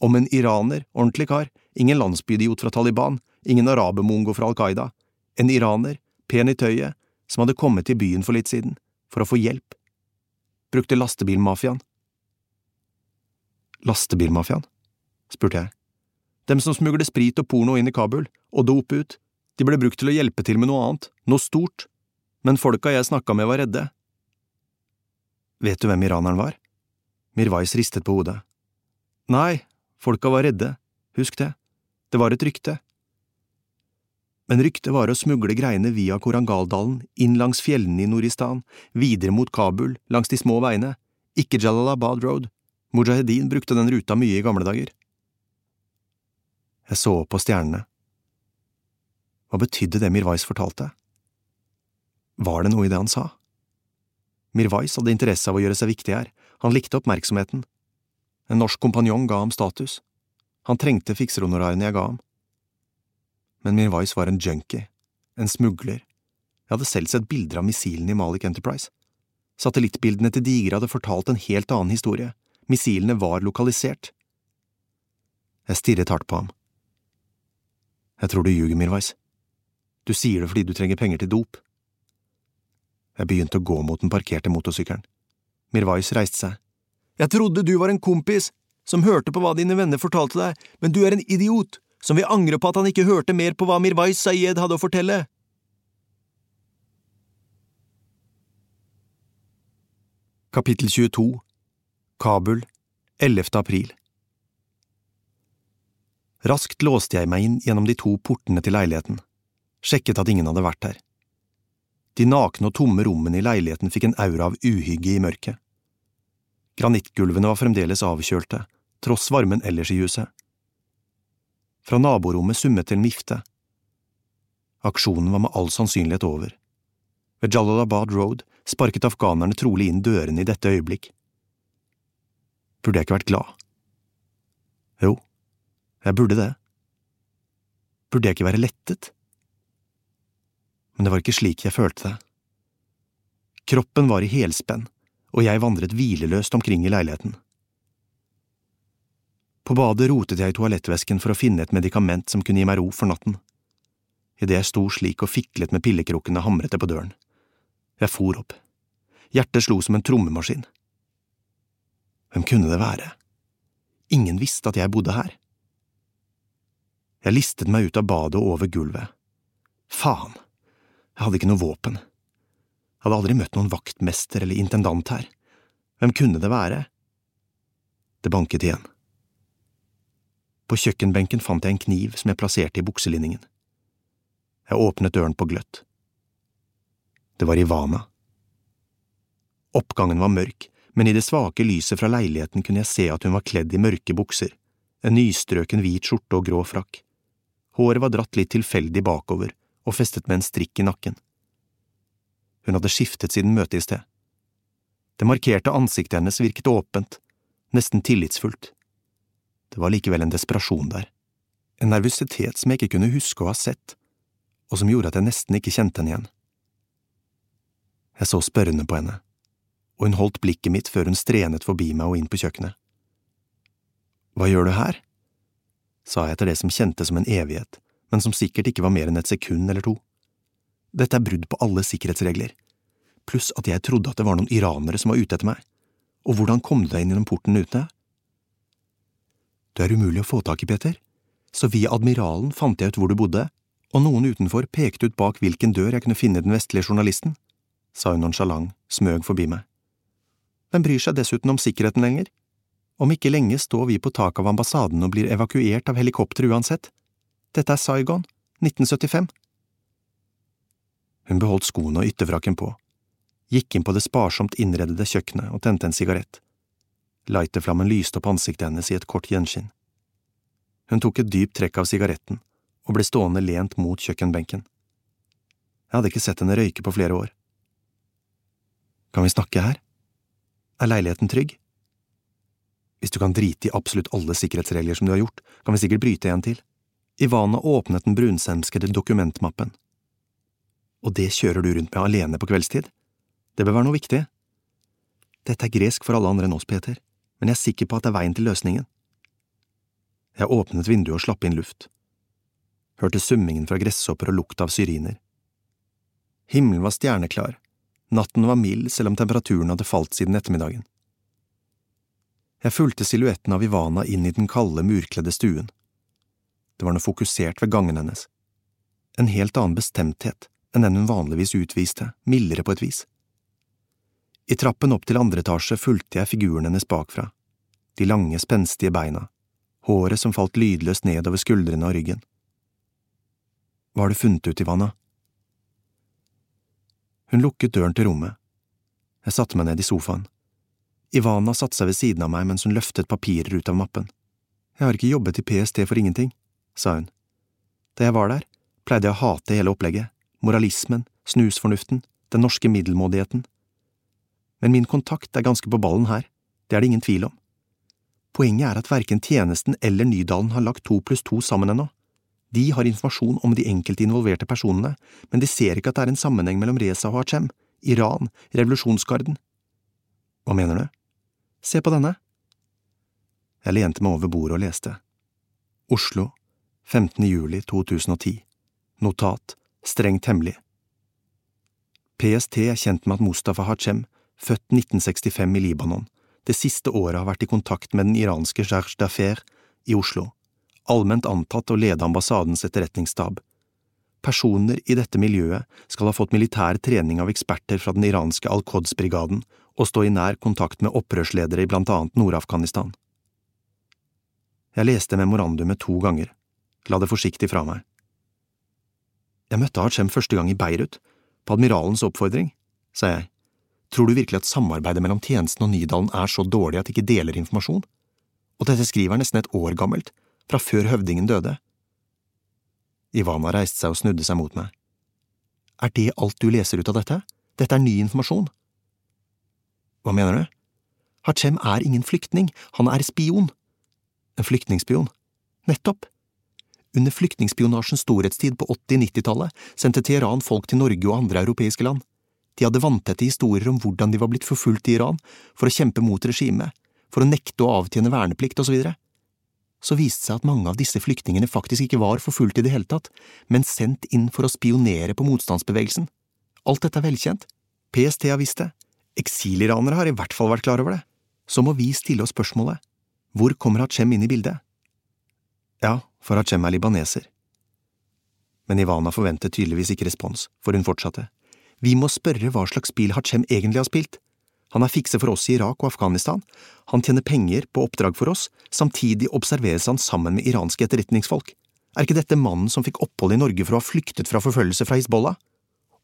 Om en iraner, ordentlig kar, ingen landsbyidiot fra Taliban, ingen arabermongo fra Al Qaida. En iraner, pen i tøyet, som hadde kommet til byen for litt siden, for å få hjelp brukte lastebilmafiaen. Lastebilmafiaen? spurte jeg. Dem som smugler sprit og porno inn i Kabul, og dop ut, de ble brukt til å hjelpe til med noe annet, noe stort, men folka jeg snakka med var redde. Vet du hvem iraneren var? Mirwais ristet på hodet. Nei, folka var redde, husk det, det var et rykte. Men ryktet var å smugle greiene via Korangaldalen, inn langs fjellene i Noristan, videre mot Kabul, langs de små veiene, ikke Jalalabad Road, Mujahedin brukte den ruta mye i gamle dager. Jeg så opp på stjernene. Hva betydde det Mirwais fortalte? Var det noe i det han sa? Mirwais hadde interesse av å gjøre seg viktig her, han likte oppmerksomheten. En norsk kompanjong ga ham status. Han trengte fikserhonorarene jeg ga ham men Mirwais var en junkie, en smugler. Jeg hadde selv sett bilder av missilene i Malik Enterprise. Satellittbildene til Digre hadde fortalt en helt annen historie. Missilene var lokalisert. Jeg stirret hardt på ham. Jeg tror du ljuger, Mirwais. Du sier det fordi du trenger penger til dop. Jeg begynte å gå mot den parkerte motorsykkelen. Mirwais reiste seg. Jeg trodde du var en kompis som hørte på hva dine venner fortalte deg, men du er en idiot som vil angre på at han ikke hørte mer på hva Mirwais Sayed hadde å fortelle. Kapittel 22 Kabul 11. april Raskt låste jeg meg inn gjennom de to portene til leiligheten, sjekket at ingen hadde vært der. De nakne og tomme rommene i leiligheten fikk en aura av uhygge i mørket. Granittgulvene var fremdeles avkjølte, tross varmen ellers i huset. Fra naborommet summet til en vifte. Aksjonen var med all sannsynlighet over. Ved Jalalabad Road sparket afghanerne trolig inn dørene i dette øyeblikk. Burde jeg ikke vært glad? Jo, jeg burde det. Burde jeg ikke være lettet? Men det var ikke slik jeg følte det. Kroppen var i helspenn, og jeg vandret hvileløst omkring i leiligheten. På badet rotet jeg i toalettvesken for å finne et medikament som kunne gi meg ro for natten. Idet jeg sto slik og fiklet med pillekrukkene, hamret det på døren. Jeg for opp. Hjertet slo som en trommemaskin. Hvem kunne det være? Ingen visste at jeg bodde her. Jeg listet meg ut av badet og over gulvet. Faen, jeg hadde ikke noe våpen. Jeg hadde aldri møtt noen vaktmester eller intendant her. Hvem kunne det være? Det banket igjen. På kjøkkenbenken fant jeg en kniv som jeg plasserte i bukselinningen. Jeg åpnet døren på gløtt. Det var Ivana. Oppgangen var mørk, men i det svake lyset fra leiligheten kunne jeg se at hun var kledd i mørke bukser, en nystrøken hvit skjorte og grå frakk. Håret var dratt litt tilfeldig bakover og festet med en strikk i nakken. Hun hadde skiftet siden møtet i sted. Det markerte ansiktet hennes virket åpent, nesten tillitsfullt. Det var likevel en desperasjon der, en nervøsitet som jeg ikke kunne huske å ha sett, og som gjorde at jeg nesten ikke kjente henne igjen. Jeg så spørrende på henne og hun holdt blikket mitt før hun strenet forbi meg og inn på kjøkkenet. Hva gjør du her? sa jeg etter det som kjentes som en evighet, men som sikkert ikke var mer enn et sekund eller to. Dette er brudd på alle sikkerhetsregler, pluss at jeg trodde at det var noen iranere som var ute etter meg, og hvordan kom du deg inn gjennom porten ute? Du er umulig å få tak i, Peter, så via admiralen fant jeg ut hvor du bodde, og noen utenfor pekte ut bak hvilken dør jeg kunne finne den vestlige journalisten, sa hun nonsjalant, smøg forbi meg. Hvem bryr seg dessuten om sikkerheten lenger? Om ikke lenge står vi på taket av ambassaden og blir evakuert av helikopter uansett. Dette er Saigon, 1975. Hun beholdt skoene og ytterfrakken på, gikk inn på det sparsomt innredede kjøkkenet og tente en sigarett. Lighterflammen lyste opp ansiktet hennes i et kort gjenskinn. Hun tok et dypt trekk av sigaretten og ble stående lent mot kjøkkenbenken. Jeg hadde ikke sett henne røyke på flere år. Kan vi snakke her? Er leiligheten trygg? Hvis du kan drite i absolutt alle sikkerhetsregler som du har gjort, kan vi sikkert bryte en til. Ivana åpnet den brunsemskede dokumentmappen. Og det kjører du rundt med alene på kveldstid? Det bør være noe viktig. Dette er gresk for alle andre enn oss, Peter, men jeg er sikker på at det er veien til løsningen. Jeg åpnet vinduet og slapp inn luft. Hørte summingen fra gresshopper og lukt av syriner. Himmelen var stjerneklar, Natten var mild selv om temperaturen hadde falt siden ettermiddagen. Jeg fulgte silhuetten av Ivana inn i den kalde, murkledde stuen. Det var noe fokusert ved gangen hennes. En helt annen bestemthet enn den hun vanligvis utviste, mildere på et vis. I trappen opp til andre etasje fulgte jeg figuren hennes bakfra, de lange, spenstige beina, håret som falt lydløst nedover skuldrene og ryggen. Hva har du funnet ut, Ivana? Hun lukket døren til rommet. Jeg satte meg ned i sofaen. Ivana satte seg ved siden av meg mens hun løftet papirer ut av mappen. Jeg har ikke jobbet i PST for ingenting, sa hun. Da jeg var der, pleide jeg å hate hele opplegget, moralismen, snusfornuften, den norske middelmådigheten. Men min kontakt er ganske på ballen her, det er det ingen tvil om. Poenget er at verken tjenesten eller Nydalen har lagt to pluss to sammen ennå. De har informasjon om de enkelte involverte personene, men de ser ikke at det er en sammenheng mellom Reza og Hachem, Iran, revolusjonsgarden. Hva mener du? Se på denne. Jeg lente meg over bordet og leste. Oslo, 15. juli 2010. Notat, strengt hemmelig. PST er kjent med at Mustafa Hachem, født 1965 i Libanon, det siste året har vært i kontakt med den iranske Jarj Dafer i Oslo allment antatt å lede ambassadens etterretningsstab. Personer i dette miljøet skal ha fått militær trening av eksperter fra den iranske Al-Qods-brigaden og stå i nær kontakt med opprørsledere i blant annet Nord-Afghanistan. Jeg leste memorandumet to ganger, la det forsiktig fra meg. Jeg møtte Hachem første gang i Beirut, på admiralens oppfordring, sa jeg. Tror du virkelig at samarbeidet mellom tjenesten og Nydalen er så dårlig at de ikke deler informasjon? Og dette skrivet er nesten et år gammelt, fra før høvdingen døde. Ivana reiste seg og snudde seg mot meg. Er det alt du leser ut av dette? Dette er ny informasjon. Hva mener du? Hachem er ingen flyktning, han er spion. En flyktningspion. Nettopp. Under flyktningspionasjens storhetstid på 80–90-tallet sendte Teheran folk til Norge og andre europeiske land. De hadde vanntette historier om hvordan de var blitt forfulgt i Iran for å kjempe mot regimet, for å nekte å avtjene verneplikt osv. Så, så viste det seg at mange av disse flyktningene faktisk ikke var forfulgt i det hele tatt, men sendt inn for å spionere på motstandsbevegelsen. Alt dette er velkjent. PST har visst det. Eksiliranere har i hvert fall vært klar over det. Så må vi stille oss spørsmålet, hvor kommer Hachem inn i bildet? Ja, for Hachem er libaneser. Men Ivana forventet tydeligvis ikke respons, for hun fortsatte. Vi må spørre hva slags spill Hachem egentlig har spilt. Han er fikse for oss i Irak og Afghanistan, han tjener penger på oppdrag for oss, samtidig observeres han sammen med iranske etterretningsfolk. Er ikke dette mannen som fikk opphold i Norge for å ha flyktet fra forfølgelse fra Hizbollah?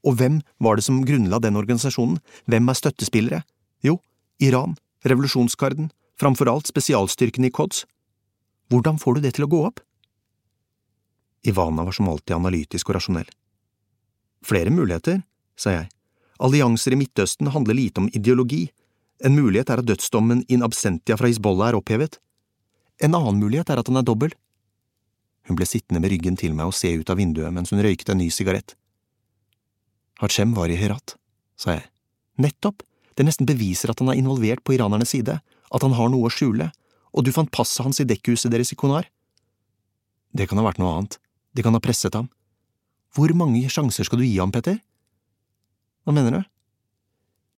Og hvem var det som grunnla den organisasjonen, hvem er støttespillere? Jo, Iran, revolusjonsgarden, framfor alt spesialstyrkene i Qods. Hvordan får du det til å gå opp? Ivana var som alltid analytisk og rasjonell. Flere muligheter, sa jeg. Allianser i Midtøsten handler lite om ideologi. En mulighet er at dødsdommen in absentia fra Hizbollah er opphevet. En annen mulighet er at han er dobbel. Hun ble sittende med ryggen til meg og se ut av vinduet mens hun røykte en ny sigarett. Hachem var i Herat, sa jeg. Nettopp, det nesten beviser at han er involvert på iranernes side, at han har noe å skjule, og du fant passet hans i dekkhuset deres i Konar. Det kan ha vært noe annet, de kan ha presset ham. Hvor mange sjanser skal du gi ham, Petter? Hva mener du?